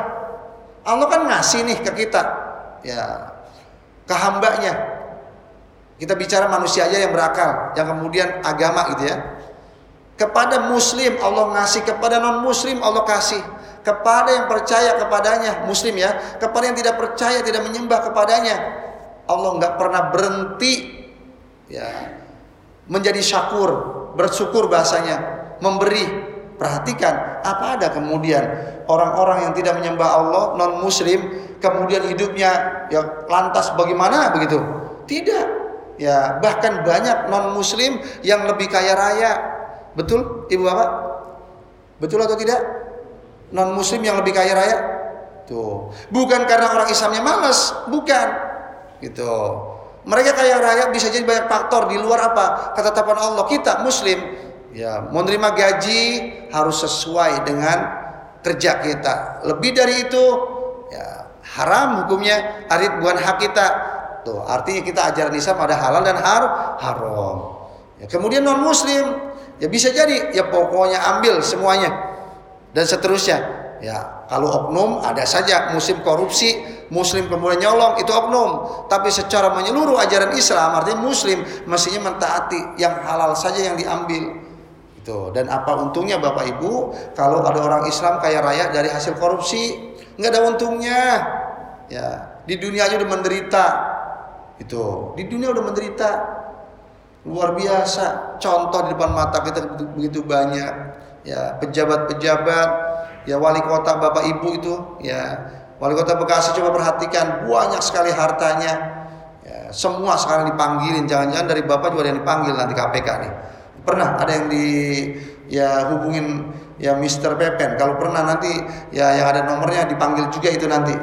Allah kan ngasih nih ke kita. Ya ke hambanya kita bicara manusia aja yang berakal yang kemudian agama gitu ya kepada muslim Allah ngasih, kepada non muslim Allah kasih. Kepada yang percaya kepadanya, muslim ya, kepada yang tidak percaya tidak menyembah kepadanya, Allah nggak pernah berhenti ya menjadi syakur, bersyukur bahasanya, memberi. Perhatikan apa ada kemudian orang-orang yang tidak menyembah Allah non muslim kemudian hidupnya ya lantas bagaimana begitu? Tidak. Ya, bahkan banyak non muslim yang lebih kaya raya Betul Ibu Bapak? Betul atau tidak? Non muslim yang lebih kaya raya? Tuh. Bukan karena orang Islamnya malas, bukan. Gitu. Mereka kaya raya bisa jadi banyak faktor di luar apa? Ketetapan Allah. Kita muslim ya menerima gaji harus sesuai dengan kerja kita. Lebih dari itu ya haram hukumnya, arti bukan hak kita. Tuh, artinya kita ajaran Islam ada halal dan har haram. Ya, kemudian non muslim Ya bisa jadi ya pokoknya ambil semuanya dan seterusnya. Ya, kalau oknum ada saja musim korupsi, muslim kemudian nyolong itu oknum. Tapi secara menyeluruh ajaran Islam artinya muslim mestinya mentaati yang halal saja yang diambil. Itu. Dan apa untungnya Bapak Ibu kalau ada orang Islam kaya raya dari hasil korupsi? nggak ada untungnya. Ya, di dunia aja udah menderita. Itu. Di dunia udah menderita. Luar biasa. Contoh di depan mata kita begitu banyak. Ya pejabat-pejabat ya wali kota bapak ibu itu ya. Wali kota Bekasi coba perhatikan. Banyak sekali hartanya. Ya, semua sekarang dipanggilin. Jangan-jangan dari bapak juga yang dipanggil nanti KPK nih. Pernah ada yang di ya hubungin ya Mister Pepen. Kalau pernah nanti ya yang ada nomornya dipanggil juga itu nanti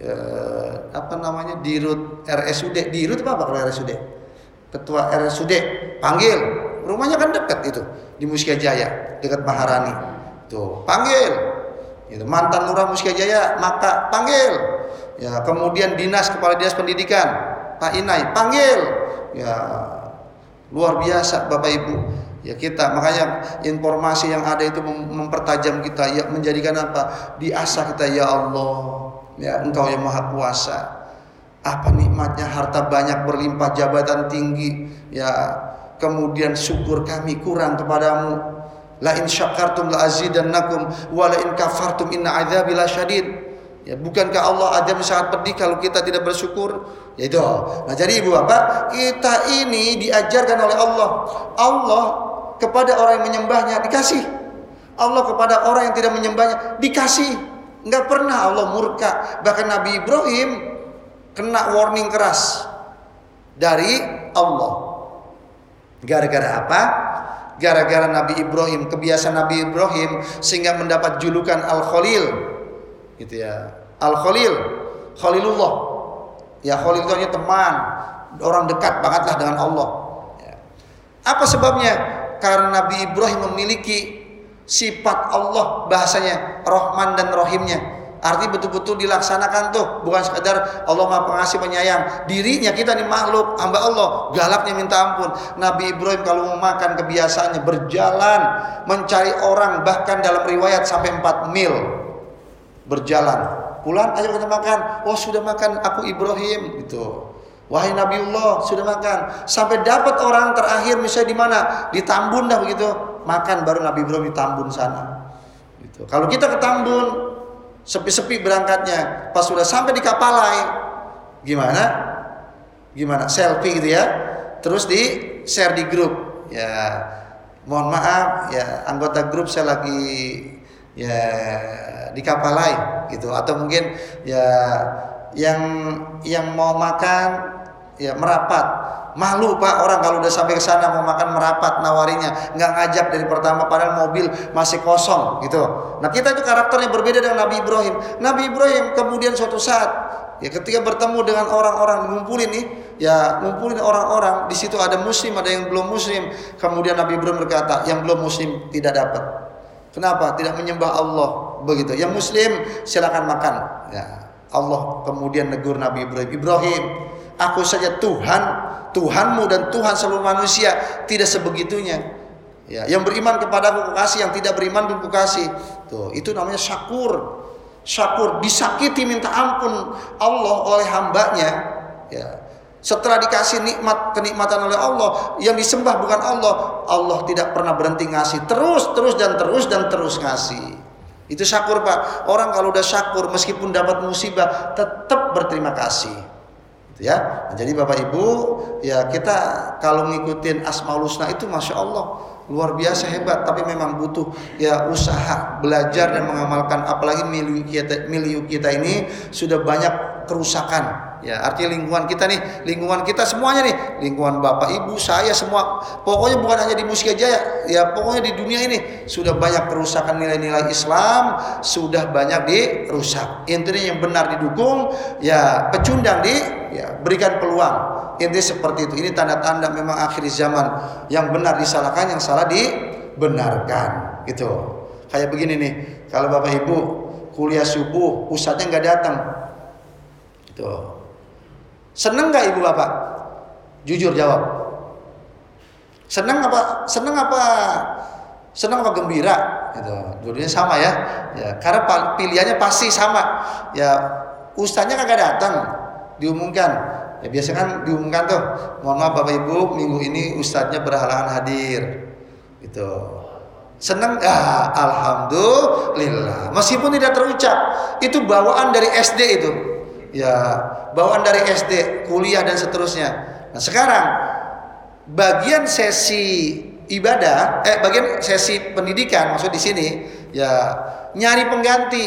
ya apa namanya dirut RSUD dirut apa kalau RSUD ketua RSUD panggil. Rumahnya kan dekat itu di Muskia Jaya dekat Maharani. Tuh panggil. Itu mantan lurah Muskia Jaya maka panggil. Ya kemudian dinas kepala dinas pendidikan Pak Inai panggil. Ya luar biasa Bapak Ibu. Ya kita makanya informasi yang ada itu mempertajam kita ya menjadikan apa? Diasah kita ya Allah ya Engkau yang Maha Kuasa. Apa nikmatnya harta banyak berlimpah jabatan tinggi? Ya kemudian syukur kami kurang kepadamu. La in syakartum la azidannakum wa la in kafartum inna adzabi lasyadid ya bukankah Allah adab sangat pedih kalau kita tidak bersyukur? Ya itu. Nah jadi ibu bapak kita ini diajarkan oleh Allah. Allah kepada orang yang menyembahnya dikasih. Allah kepada orang yang tidak menyembahnya dikasih nggak pernah Allah murka bahkan Nabi Ibrahim kena warning keras dari Allah. Gara-gara apa? Gara-gara Nabi Ibrahim, kebiasaan Nabi Ibrahim sehingga mendapat julukan Al-Khalil. Gitu ya. Al-Khalil, Khalilullah. Ya Khalil itu teman, orang dekat bangetlah dengan Allah. Ya. Apa sebabnya? Karena Nabi Ibrahim memiliki sifat Allah bahasanya Rahman dan Rahimnya Arti betul-betul dilaksanakan tuh, bukan sekedar Allah Maha Pengasih penyayang. Dirinya kita nih makhluk, hamba Allah, galaknya minta ampun. Nabi Ibrahim kalau mau makan kebiasaannya berjalan, mencari orang bahkan dalam riwayat sampai 4 mil berjalan. Pulang ayo kita makan. Oh, sudah makan aku Ibrahim gitu. Wahai Nabiullah, sudah makan. Sampai dapat orang terakhir misalnya di mana? Di Tambun dah begitu. Makan baru Nabi Ibrahim di Tambun sana. Gitu. Kalau kita ke Tambun, sepi-sepi berangkatnya pas sudah sampai di Kapalai gimana? Gimana? Selfie gitu ya. Terus di share di grup. Ya mohon maaf ya anggota grup saya lagi ya di Kapalai gitu. Atau mungkin ya yang yang mau makan ya merapat Malu pak orang kalau udah sampai ke sana mau makan merapat nawarinya. Nggak ngajak dari pertama padahal mobil masih kosong gitu. Nah kita itu karakternya berbeda dengan Nabi Ibrahim. Nabi Ibrahim kemudian suatu saat ya ketika bertemu dengan orang-orang ngumpulin nih ya ngumpulin orang-orang di situ ada muslim ada yang belum muslim. Kemudian Nabi Ibrahim berkata yang belum muslim tidak dapat. Kenapa? Tidak menyembah Allah. Begitu. Yang muslim silakan makan. Ya Allah kemudian negur Nabi Ibrahim Ibrahim aku saja Tuhan Tuhanmu dan Tuhan seluruh manusia tidak sebegitunya. Ya, yang beriman kepada aku kasih, yang tidak beriman pun kasih. Tuh, itu namanya syakur. Syakur disakiti minta ampun Allah oleh hambanya. Ya. Setelah dikasih nikmat kenikmatan oleh Allah, yang disembah bukan Allah, Allah tidak pernah berhenti ngasih terus, terus dan terus dan terus ngasih. Itu syakur pak. Orang kalau udah syakur meskipun dapat musibah tetap berterima kasih ya. Nah, jadi Bapak Ibu, ya kita kalau ngikutin Asmaul Husna itu masya Allah luar biasa hebat, tapi memang butuh ya usaha belajar dan mengamalkan. Apalagi milieu kita, milieu kita ini sudah banyak kerusakan Ya, artinya lingkungan kita nih, lingkungan kita semuanya nih, lingkungan bapak, ibu, saya semua. Pokoknya bukan hanya di Musik Jaya, ya pokoknya di dunia ini sudah banyak kerusakan nilai-nilai Islam, sudah banyak dirusak. Intinya yang benar didukung, ya pecundang di ya berikan peluang. Intinya seperti itu. Ini tanda-tanda memang akhir zaman. Yang benar disalahkan, yang salah dibenarkan. Gitu. Kayak begini nih, kalau bapak ibu kuliah subuh, ustadznya nggak datang. Gitu Seneng nggak ibu bapak? Jujur jawab. Seneng apa? Seneng apa? Seneng apa gembira? Gitu. Dulunya sama ya. Ya, karena pilihannya pasti sama. Ya, ustaznya kagak datang, diumumkan. Ya biasa kan diumumkan tuh. Mohon maaf Bapak Ibu, minggu ini ustadznya berhalangan hadir. Gitu. Senang ah, alhamdulillah. Meskipun tidak terucap, itu bawaan dari SD itu ya bawaan dari SD, kuliah dan seterusnya. Nah, sekarang bagian sesi ibadah, eh bagian sesi pendidikan maksud di sini ya nyari pengganti.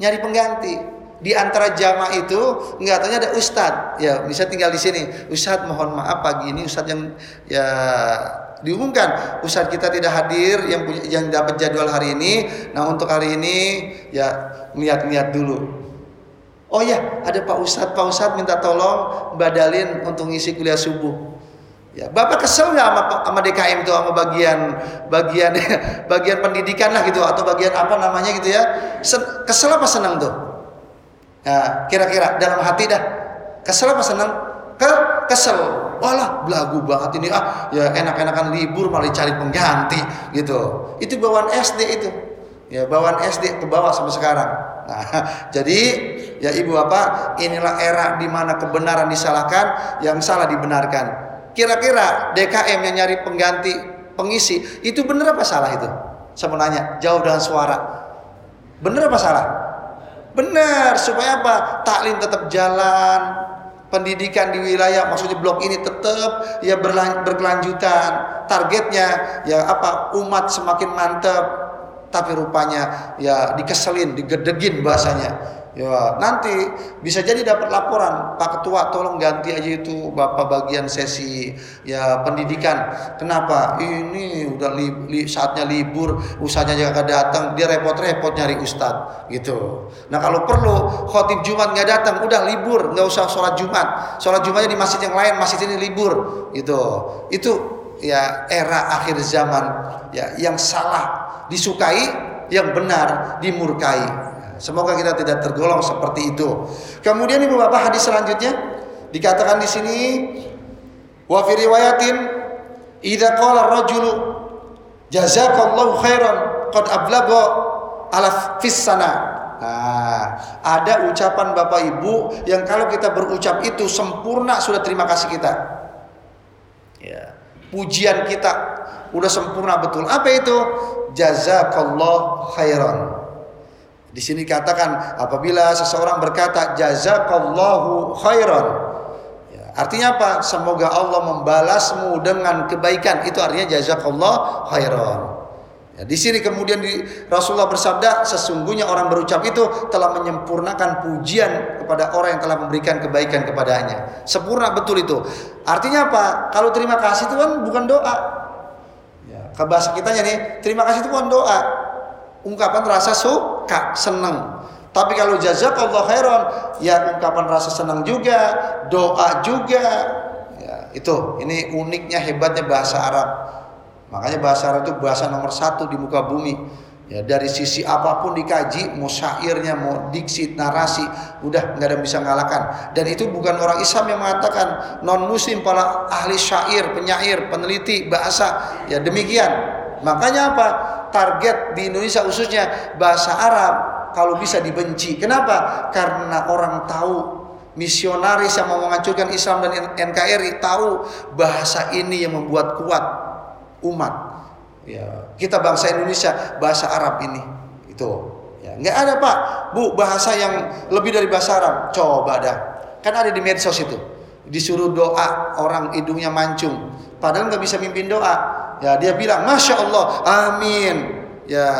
Nyari pengganti. Di antara jamaah itu nggak tanya ada ustadz, ya bisa tinggal di sini. Ustadz mohon maaf pagi ini ustadz yang ya diumumkan ustadz kita tidak hadir yang punya yang dapat jadwal hari ini. Nah untuk hari ini ya lihat-lihat dulu Oh ya, ada Pak Ustadz, Pak Ustadz minta tolong badalin untuk ngisi kuliah subuh. Ya, Bapak kesel nggak sama, sama DKM itu sama bagian bagian bagian pendidikan lah gitu atau bagian apa namanya gitu ya? Sen, kesel apa senang tuh? Ya, kira-kira dalam hati dah. Kesel apa senang? Ke kesel. Walah, belagu banget ini ah. Ya enak-enakan libur malah cari pengganti gitu. Itu bawaan SD itu. Ya, bawaan SD ke bawah sampai sekarang. Nah, jadi Ya ibu bapak, inilah era di mana kebenaran disalahkan, yang salah dibenarkan. Kira-kira DKM yang nyari pengganti pengisi itu benar apa salah itu? Saya mau nanya, jawab dengan suara. Benar apa salah? Benar, supaya apa? Taklim tetap jalan, pendidikan di wilayah maksudnya blok ini tetap ya berkelanjutan. Targetnya ya apa? Umat semakin mantap, tapi rupanya ya dikeselin, digedegin bahasanya Ya, nanti bisa jadi dapat laporan, Pak Ketua tolong ganti aja itu Bapak bagian sesi ya pendidikan. Kenapa? Ini udah li, li, saatnya libur, usahanya jangan datang, dia repot-repot nyari ustad gitu. Nah, kalau perlu khotib Jumat nggak datang, udah libur, nggak usah sholat Jumat. Sholat Jumatnya di masjid yang lain, masjid ini libur gitu. Itu ya era akhir zaman ya yang salah disukai, yang benar dimurkai semoga kita tidak tergolong seperti itu. Kemudian Ibu Bapak hadis selanjutnya dikatakan di sini wa fi riwayatin idza qala ar-rajulu jazakallahu khairan qad ablagha ala fis sana. Nah, ada ucapan Bapak Ibu yang kalau kita berucap itu sempurna sudah terima kasih kita. Ya. Pujian kita udah sempurna betul. Apa itu? Jazakallah khairan. Di sini katakan apabila seseorang berkata jazakallahu khairan. Ya, artinya apa? Semoga Allah membalasmu dengan kebaikan. Itu artinya jazakallah khairan. Ya, di sini kemudian di, Rasulullah bersabda, sesungguhnya orang berucap itu telah menyempurnakan pujian kepada orang yang telah memberikan kebaikan kepadanya. Sempurna betul itu. Artinya apa? Kalau terima kasih itu kan bukan doa. Ya, ke bahasa nih, terima kasih itu bukan doa. Ungkapan rasa suka, senang. Tapi kalau jazakallah khairan, ya ungkapan rasa senang juga, doa juga. Ya, itu ini uniknya hebatnya bahasa Arab. Makanya bahasa Arab itu bahasa nomor satu di muka bumi. Ya, dari sisi apa pun dikaji, mau syairnya, mau diksi, narasi, udah nggak ada yang bisa ngalahkan. Dan itu bukan orang Islam yang mengatakan, non Muslim para ahli syair, penyair, peneliti bahasa, ya demikian. Makanya apa? Target di Indonesia khususnya bahasa Arab kalau bisa dibenci. Kenapa? Karena orang tahu misionaris yang mau menghancurkan Islam dan NKRI tahu bahasa ini yang membuat kuat umat. Ya, kita bangsa Indonesia bahasa Arab ini. Itu. Ya, nggak ada Pak, Bu, bahasa yang lebih dari bahasa Arab. Coba dah. Kan ada di medsos itu. Disuruh doa orang hidungnya mancung. Padahal nggak bisa mimpin doa. Ya, dia bilang, Masya Allah, amin. Ya,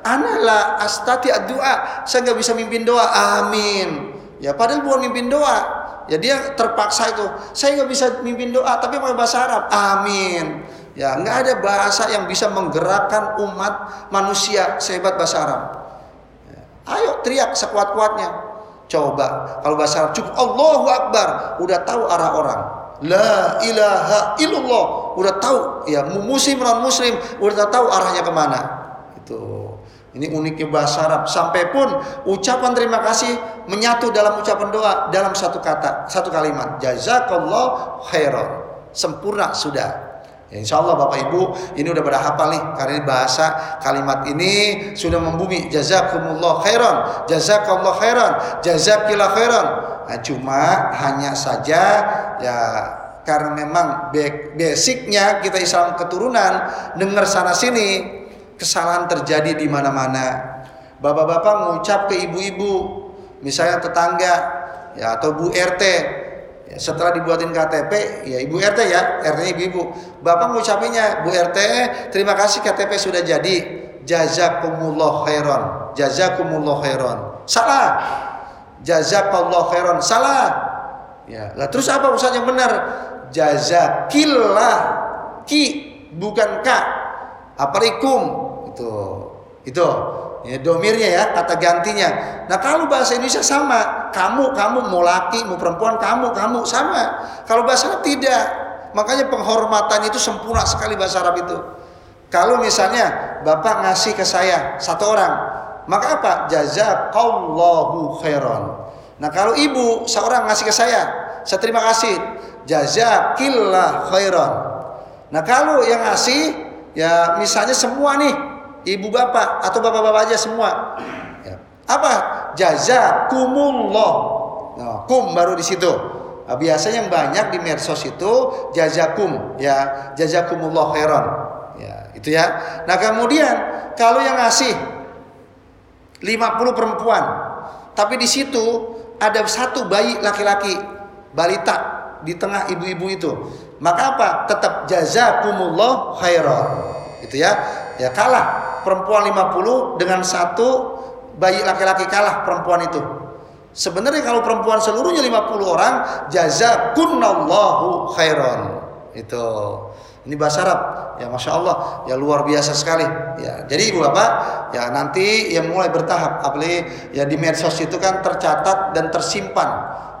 analah astati doa. Saya nggak bisa mimpin doa, amin. Ya, padahal bukan mimpin doa. Ya dia terpaksa itu. Saya nggak bisa mimpin doa, tapi pakai bahasa Arab, amin. Ya, nggak ada bahasa yang bisa menggerakkan umat manusia sehebat bahasa Arab. Ya. Ayo teriak sekuat-kuatnya. Coba kalau bahasa Arab cukup Allahu Akbar, udah tahu arah orang. La ilaha illallah, udah tahu ya muslim non muslim udah tahu arahnya ke mana. Itu. Ini uniknya bahasa Arab. Sampai pun ucapan terima kasih menyatu dalam ucapan doa dalam satu kata, satu kalimat. Jazakallah khairan. Sempurna sudah. Ya, insya Allah Bapak Ibu ini udah pada hafal nih karena bahasa kalimat ini sudah membumi jazakumullah khairan jazakallah khairan jazakillah khairan. Nah, cuma hanya saja ya karena memang basicnya kita Islam keturunan dengar sana sini kesalahan terjadi di mana-mana. Bapak-bapak mengucap ke ibu-ibu misalnya tetangga ya atau Bu RT setelah dibuatin KTP, ya Ibu RT ya, RT ibu-ibu. Bapak ngucapinnya, Bu RT, terima kasih KTP sudah jadi. Jazakumullah khairan. Jazakumullah khairan. Salah. Jazakallah khairan. Salah. Ya, lah terus apa usaha yang benar? Jazakillah ki bukan ka. Aparikum itu. Itu ya, domirnya ya kata gantinya. Nah kalau bahasa Indonesia sama. Kamu kamu mau laki mau perempuan kamu kamu sama. Kalau bahasa Arab tidak. Makanya penghormatan itu sempurna sekali bahasa Arab itu. Kalau misalnya bapak ngasih ke saya satu orang maka apa? Jazakallahu khairan. Nah kalau ibu seorang ngasih ke saya saya terima kasih. Jazakillah khairan. Nah kalau yang ngasih ya misalnya semua nih ibu bapak atau bapak-bapak aja semua. Ya. Apa? Jazakumullah. Nah, kum baru di situ. Nah, biasanya yang banyak di medsos itu jazakum ya, jazakumullah khairan. Ya, itu ya. Nah, kemudian kalau yang ngasih 50 perempuan, tapi di situ ada satu bayi laki-laki, balita di tengah ibu-ibu itu. Maka apa? Tetap jazakumullah khairan. Itu ya. Ya kalah perempuan 50 dengan satu bayi laki-laki kalah perempuan itu. Sebenarnya kalau perempuan seluruhnya 50 orang, jazakunallahu khairan. Itu. Ini bahasa Arab. Ya Masya Allah. Ya luar biasa sekali. Ya, jadi ibu bapak, ya nanti yang mulai bertahap. Apalagi ya di medsos itu kan tercatat dan tersimpan.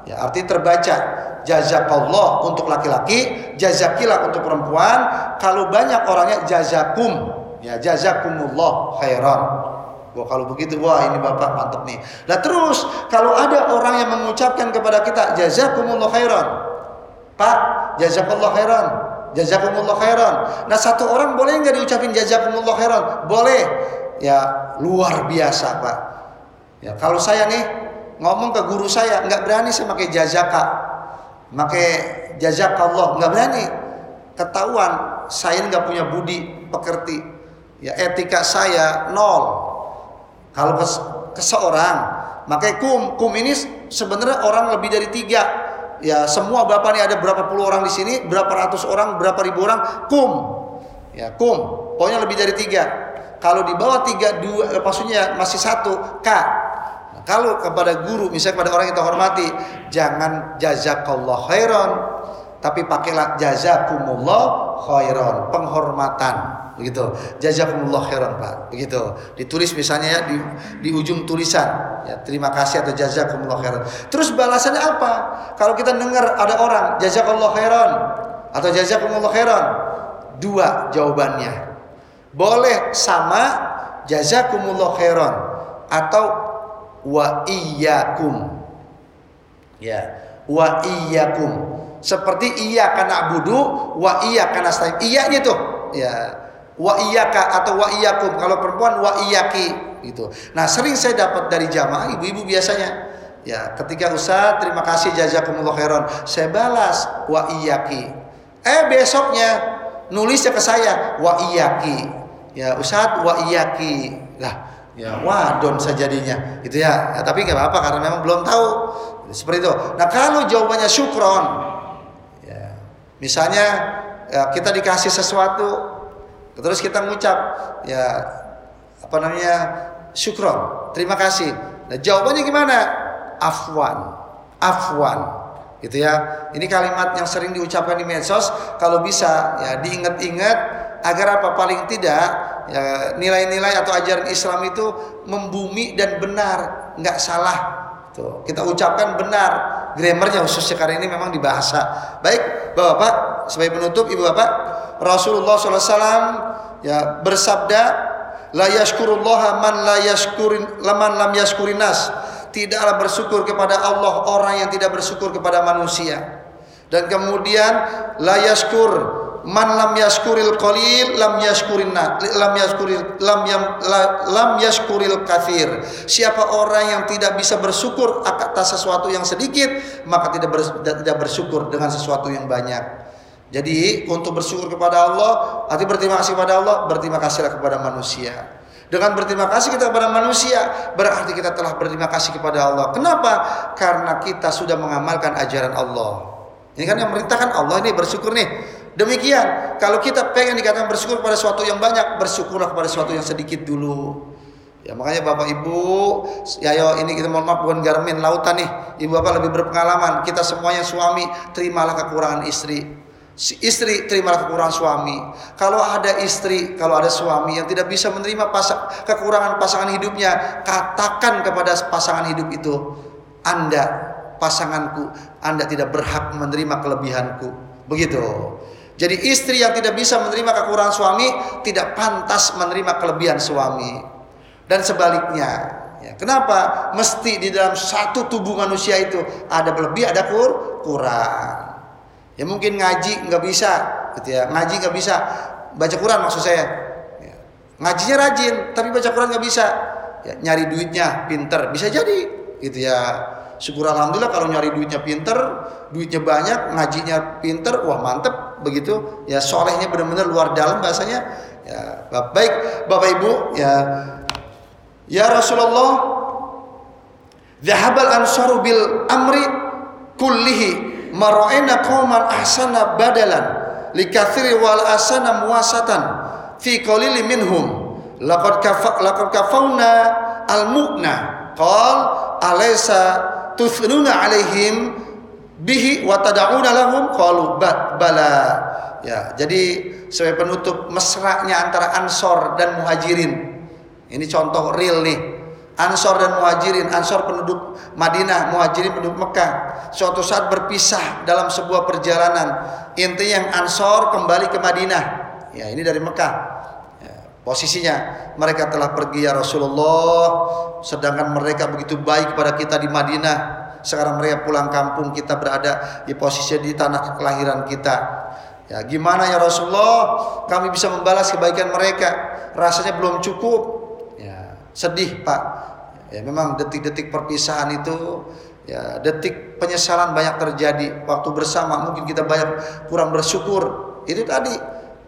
Ya arti terbaca. Jazakallah untuk laki-laki, jazakilah untuk perempuan. Kalau banyak orangnya jazakum Ya jazakumullah khairan. Wah kalau begitu, wah ini bapak mantep nih. Nah terus kalau ada orang yang mengucapkan kepada kita jazakumullah khairan, pak jazakumullah khairan, jazakumullah khairan. Nah satu orang boleh nggak diucapin jazakumullah khairan? Boleh. Ya luar biasa pak. Ya kalau saya nih ngomong ke guru saya nggak berani saya pakai jazaka, pakai jazakallah nggak berani. Ketahuan saya nggak punya budi pekerti. Ya etika saya nol kalau ke, ke seorang, makanya kum, kum ini sebenarnya orang lebih dari tiga. Ya semua bapak ini ada berapa puluh orang di sini, berapa ratus orang, berapa ribu orang, kum. Ya kum, pokoknya lebih dari tiga. Kalau di bawah tiga, dua, eh, maksudnya masih satu, k. Nah, kalau kepada guru, misalnya kepada orang yang kita hormati, jangan jazakallah khairan, tapi pakailah jazakumullah khairan, penghormatan begitu. Jazakumullah khairan Pak. Begitu. Ditulis misalnya ya di, di ujung tulisan. Ya terima kasih atau jazakumullah khairan. Terus balasannya apa? Kalau kita dengar ada orang jazakumullah khairan atau jazakumullah khairan dua jawabannya. Boleh sama jazakumullah khairan atau wa iyyakum ya wa iyyakum seperti iya karena budu wa iya karena iya tuh. Ya wa iyaka atau wa iyakum kalau perempuan wa iyaki gitu. Nah, sering saya dapat dari jamaah ibu-ibu biasanya. Ya ketika Ustaz terima kasih jazakumullah khairan. Saya balas wa iyaki eh besoknya nulisnya ke saya wa iyaki ya Ustaz wa iyaki lah ya wadon sejadinya gitu ya. ya tapi nggak apa-apa karena memang belum tahu. Seperti itu. Nah kalau jawabannya syukron ya misalnya ya, kita dikasih sesuatu Terus kita mengucap ya apa namanya syukron, terima kasih. Nah, jawabannya gimana? Afwan, afwan, gitu ya. Ini kalimat yang sering diucapkan di medsos. Kalau bisa ya diingat-ingat agar apa paling tidak ya nilai-nilai atau ajaran Islam itu membumi dan benar, nggak salah. Tuh, kita ucapkan benar. Grammarnya khususnya karena ini memang dibahasa. Baik, Bapak-bapak, sebagai penutup Ibu Bapak, Rasulullah SAW ya bersabda la yashkurullah man la yashkurin laman lam yashkurinas tidaklah bersyukur kepada Allah orang yang tidak bersyukur kepada manusia dan kemudian la yashkur man lam yashkuril qalil lam yashkurin lam yashkuril lam yam, la, lam yashkuril kathir siapa orang yang tidak bisa bersyukur atas sesuatu yang sedikit maka tidak tidak bersyukur dengan sesuatu yang banyak jadi untuk bersyukur kepada Allah, arti berterima kasih kepada Allah, berterima kasihlah kepada manusia. Dengan berterima kasih kita kepada manusia, berarti kita telah berterima kasih kepada Allah. Kenapa? Karena kita sudah mengamalkan ajaran Allah. Ini kan yang merintahkan Allah ini bersyukur nih. Demikian, kalau kita pengen dikatakan bersyukur pada sesuatu yang banyak, bersyukurlah kepada sesuatu yang sedikit dulu. Ya makanya Bapak Ibu, ya yo ini kita mohon maaf bukan garmin lautan nih. Ibu Bapak lebih berpengalaman. Kita semuanya suami, terimalah kekurangan istri. Si istri terimalah kekurangan suami. Kalau ada istri, kalau ada suami yang tidak bisa menerima pasang, kekurangan pasangan hidupnya, katakan kepada pasangan hidup itu, Anda pasanganku, Anda tidak berhak menerima kelebihanku. Begitu. Jadi istri yang tidak bisa menerima kekurangan suami tidak pantas menerima kelebihan suami. Dan sebaliknya, ya, kenapa? Mesti di dalam satu tubuh manusia itu ada lebih, ada kur, kurang. Ya mungkin ngaji nggak bisa, gitu ya. Ngaji nggak bisa, baca Quran maksud saya. Ya. Ngajinya rajin, tapi baca Quran nggak bisa. Ya, nyari duitnya pinter, bisa jadi, gitu ya. Syukur alhamdulillah kalau nyari duitnya pinter, duitnya banyak, ngajinya pinter, wah mantep begitu. Ya solehnya benar-benar luar dalam bahasanya. Ya baik, bapak ibu, ya ya Rasulullah, Zahabal ansaru bil amri kullihi mara'ina qauman ahsana badalan likathiri wal asana muasatan fi qalili minhum laqad kafa laqad kafauna al mu'na qal alaysa tuthnuna alaihim bihi wa tad'una lahum qalu bala ya jadi sebagai penutup mesranya antara ansor dan muhajirin ini contoh real nih Ansor dan Muhajirin, Ansor penduduk Madinah, Muhajirin penduduk Mekah. Suatu saat berpisah dalam sebuah perjalanan. Intinya yang Ansor kembali ke Madinah. Ya, ini dari Mekah. Ya. Posisinya mereka telah pergi ya Rasulullah sedangkan mereka begitu baik kepada kita di Madinah. Sekarang mereka pulang kampung kita berada di posisi di tanah kelahiran kita. Ya, gimana ya Rasulullah kami bisa membalas kebaikan mereka? Rasanya belum cukup. Ya, sedih, Pak. Ya, memang detik-detik perpisahan itu ya detik penyesalan banyak terjadi waktu bersama mungkin kita banyak kurang bersyukur itu tadi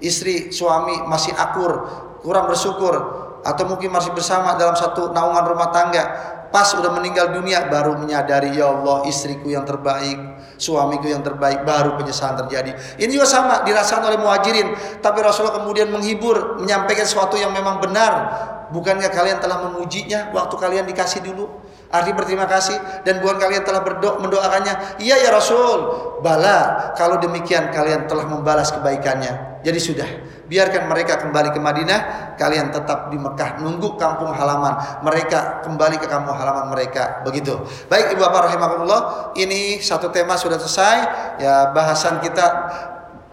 istri suami masih akur kurang bersyukur atau mungkin masih bersama dalam satu naungan rumah tangga pas udah meninggal dunia baru menyadari ya Allah istriku yang terbaik suamiku yang terbaik baru penyesalan terjadi. Ini juga sama dirasakan oleh muhajirin. Tapi Rasulullah kemudian menghibur menyampaikan sesuatu yang memang benar. Bukankah kalian telah memujinya waktu kalian dikasih dulu Arti berterima kasih dan bukan kalian telah berdoa mendoakannya. Iya ya Rasul. Bala, kalau demikian kalian telah membalas kebaikannya. Jadi sudah, biarkan mereka kembali ke Madinah, kalian tetap di Mekah nunggu kampung halaman. Mereka kembali ke kampung halaman mereka. Begitu. Baik Ibu Bapak rahimakumullah, ini satu tema sudah selesai. Ya, bahasan kita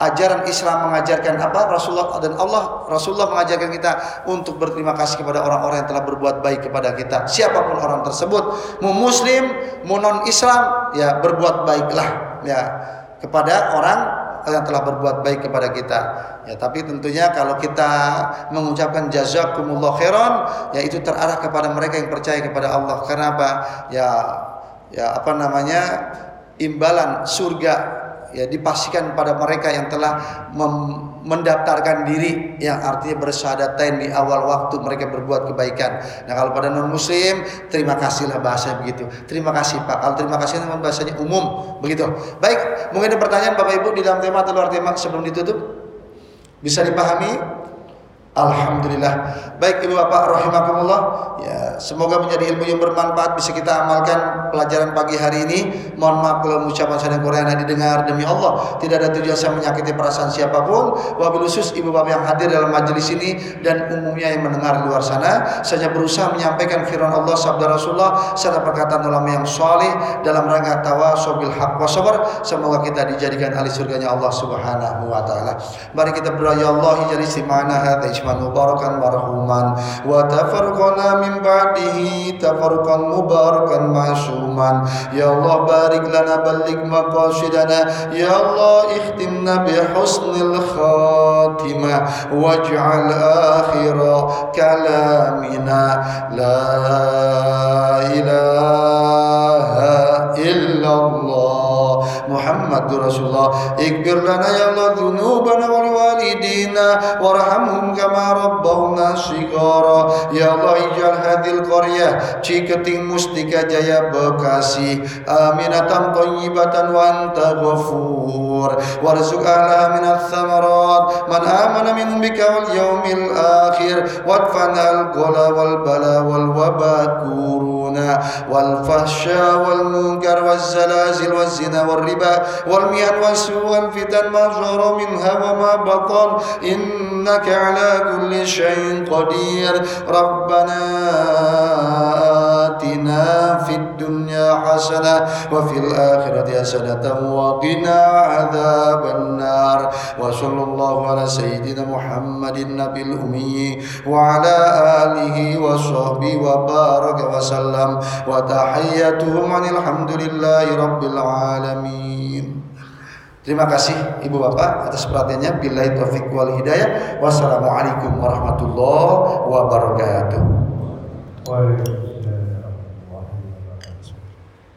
ajaran Islam mengajarkan apa? Rasulullah dan Allah Rasulullah mengajarkan kita untuk berterima kasih kepada orang-orang yang telah berbuat baik kepada kita. Siapa pun orang tersebut mau muslim mau non Islam ya berbuat baiklah ya kepada orang yang telah berbuat baik kepada kita. Ya tapi tentunya kalau kita mengucapkan jazakumullah khairan ya itu terarah kepada mereka yang percaya kepada Allah. Karena apa? Ya ya apa namanya? Imbalan surga ya dipastikan pada mereka yang telah mendaftarkan diri yang artinya bersyahadattain di awal waktu mereka berbuat kebaikan. Nah kalau pada non muslim terima kasihlah bahasa begitu. Terima kasih Pak. Kalau terima kasih memang bahasanya umum begitu. Baik, mungkin ada pertanyaan Bapak Ibu di dalam tema atau luar tema sebelum ditutup bisa dipahami? Alhamdulillah. Baik Ibu Bapak rahimakumullah. Ya, semoga menjadi ilmu yang bermanfaat bisa kita amalkan pelajaran pagi hari ini. Mohon maaf kalau ucapan saya Quran yang didengar demi Allah tidak ada tujuan saya menyakiti perasaan siapa pun. Wabil khusus Ibu Bapak yang hadir dalam majelis ini dan umumnya yang mendengar di luar sana, saya berusaha menyampaikan firman Allah sabda Rasulullah serta perkataan ulama yang saleh dalam rangka tawasobil haq wa sabar. Semoga kita dijadikan ahli surganya Allah Subhanahu wa taala. Mari kita berdoa ya Allah jadi simana hadis عشما مباركا مرحوما. وتفرقنا من بعده تفرقا مباركا معصوما يا الله بارك لنا بلغ مقاصدنا. يا الله اختمنا بحسن الخاتمة. واجعل آخر كلامنا لا إله إلا الله. محمد رسول الله. اغفر لنا يا الله ذنوبنا والوالدين. وارحمهم كما ربونا صغارا. يا الله اجعل هذه القرية شيكة مشتكة جاية بكاسي. آمنة طيبة وأنت غفور. وارزق أهلها من الثمرات. من آمن من بك واليوم الآخر. وادفعنا القلى والبلا والوبا كورونا. والفحشاء والمنكر والزلازل والزنا والربا والمئن والسوء والفتن ما ظهر منها وما بطن. إنك على كل شيء قدير. ربنا آتنا في الدنيا حسنة وفي الآخرة حسنة وقنا عذاب النار. وصلى الله على سيدنا محمد النبي الأمي وعلى آله وصحبه وبارك وسلم. وتحيتهم عن الحمد لله رب العالمين. Terima kasih Ibu Bapak atas perhatiannya. Bila taufik wal hidayah. Wassalamualaikum warahmatullahi wabarakatuh. Waalaikumsalam.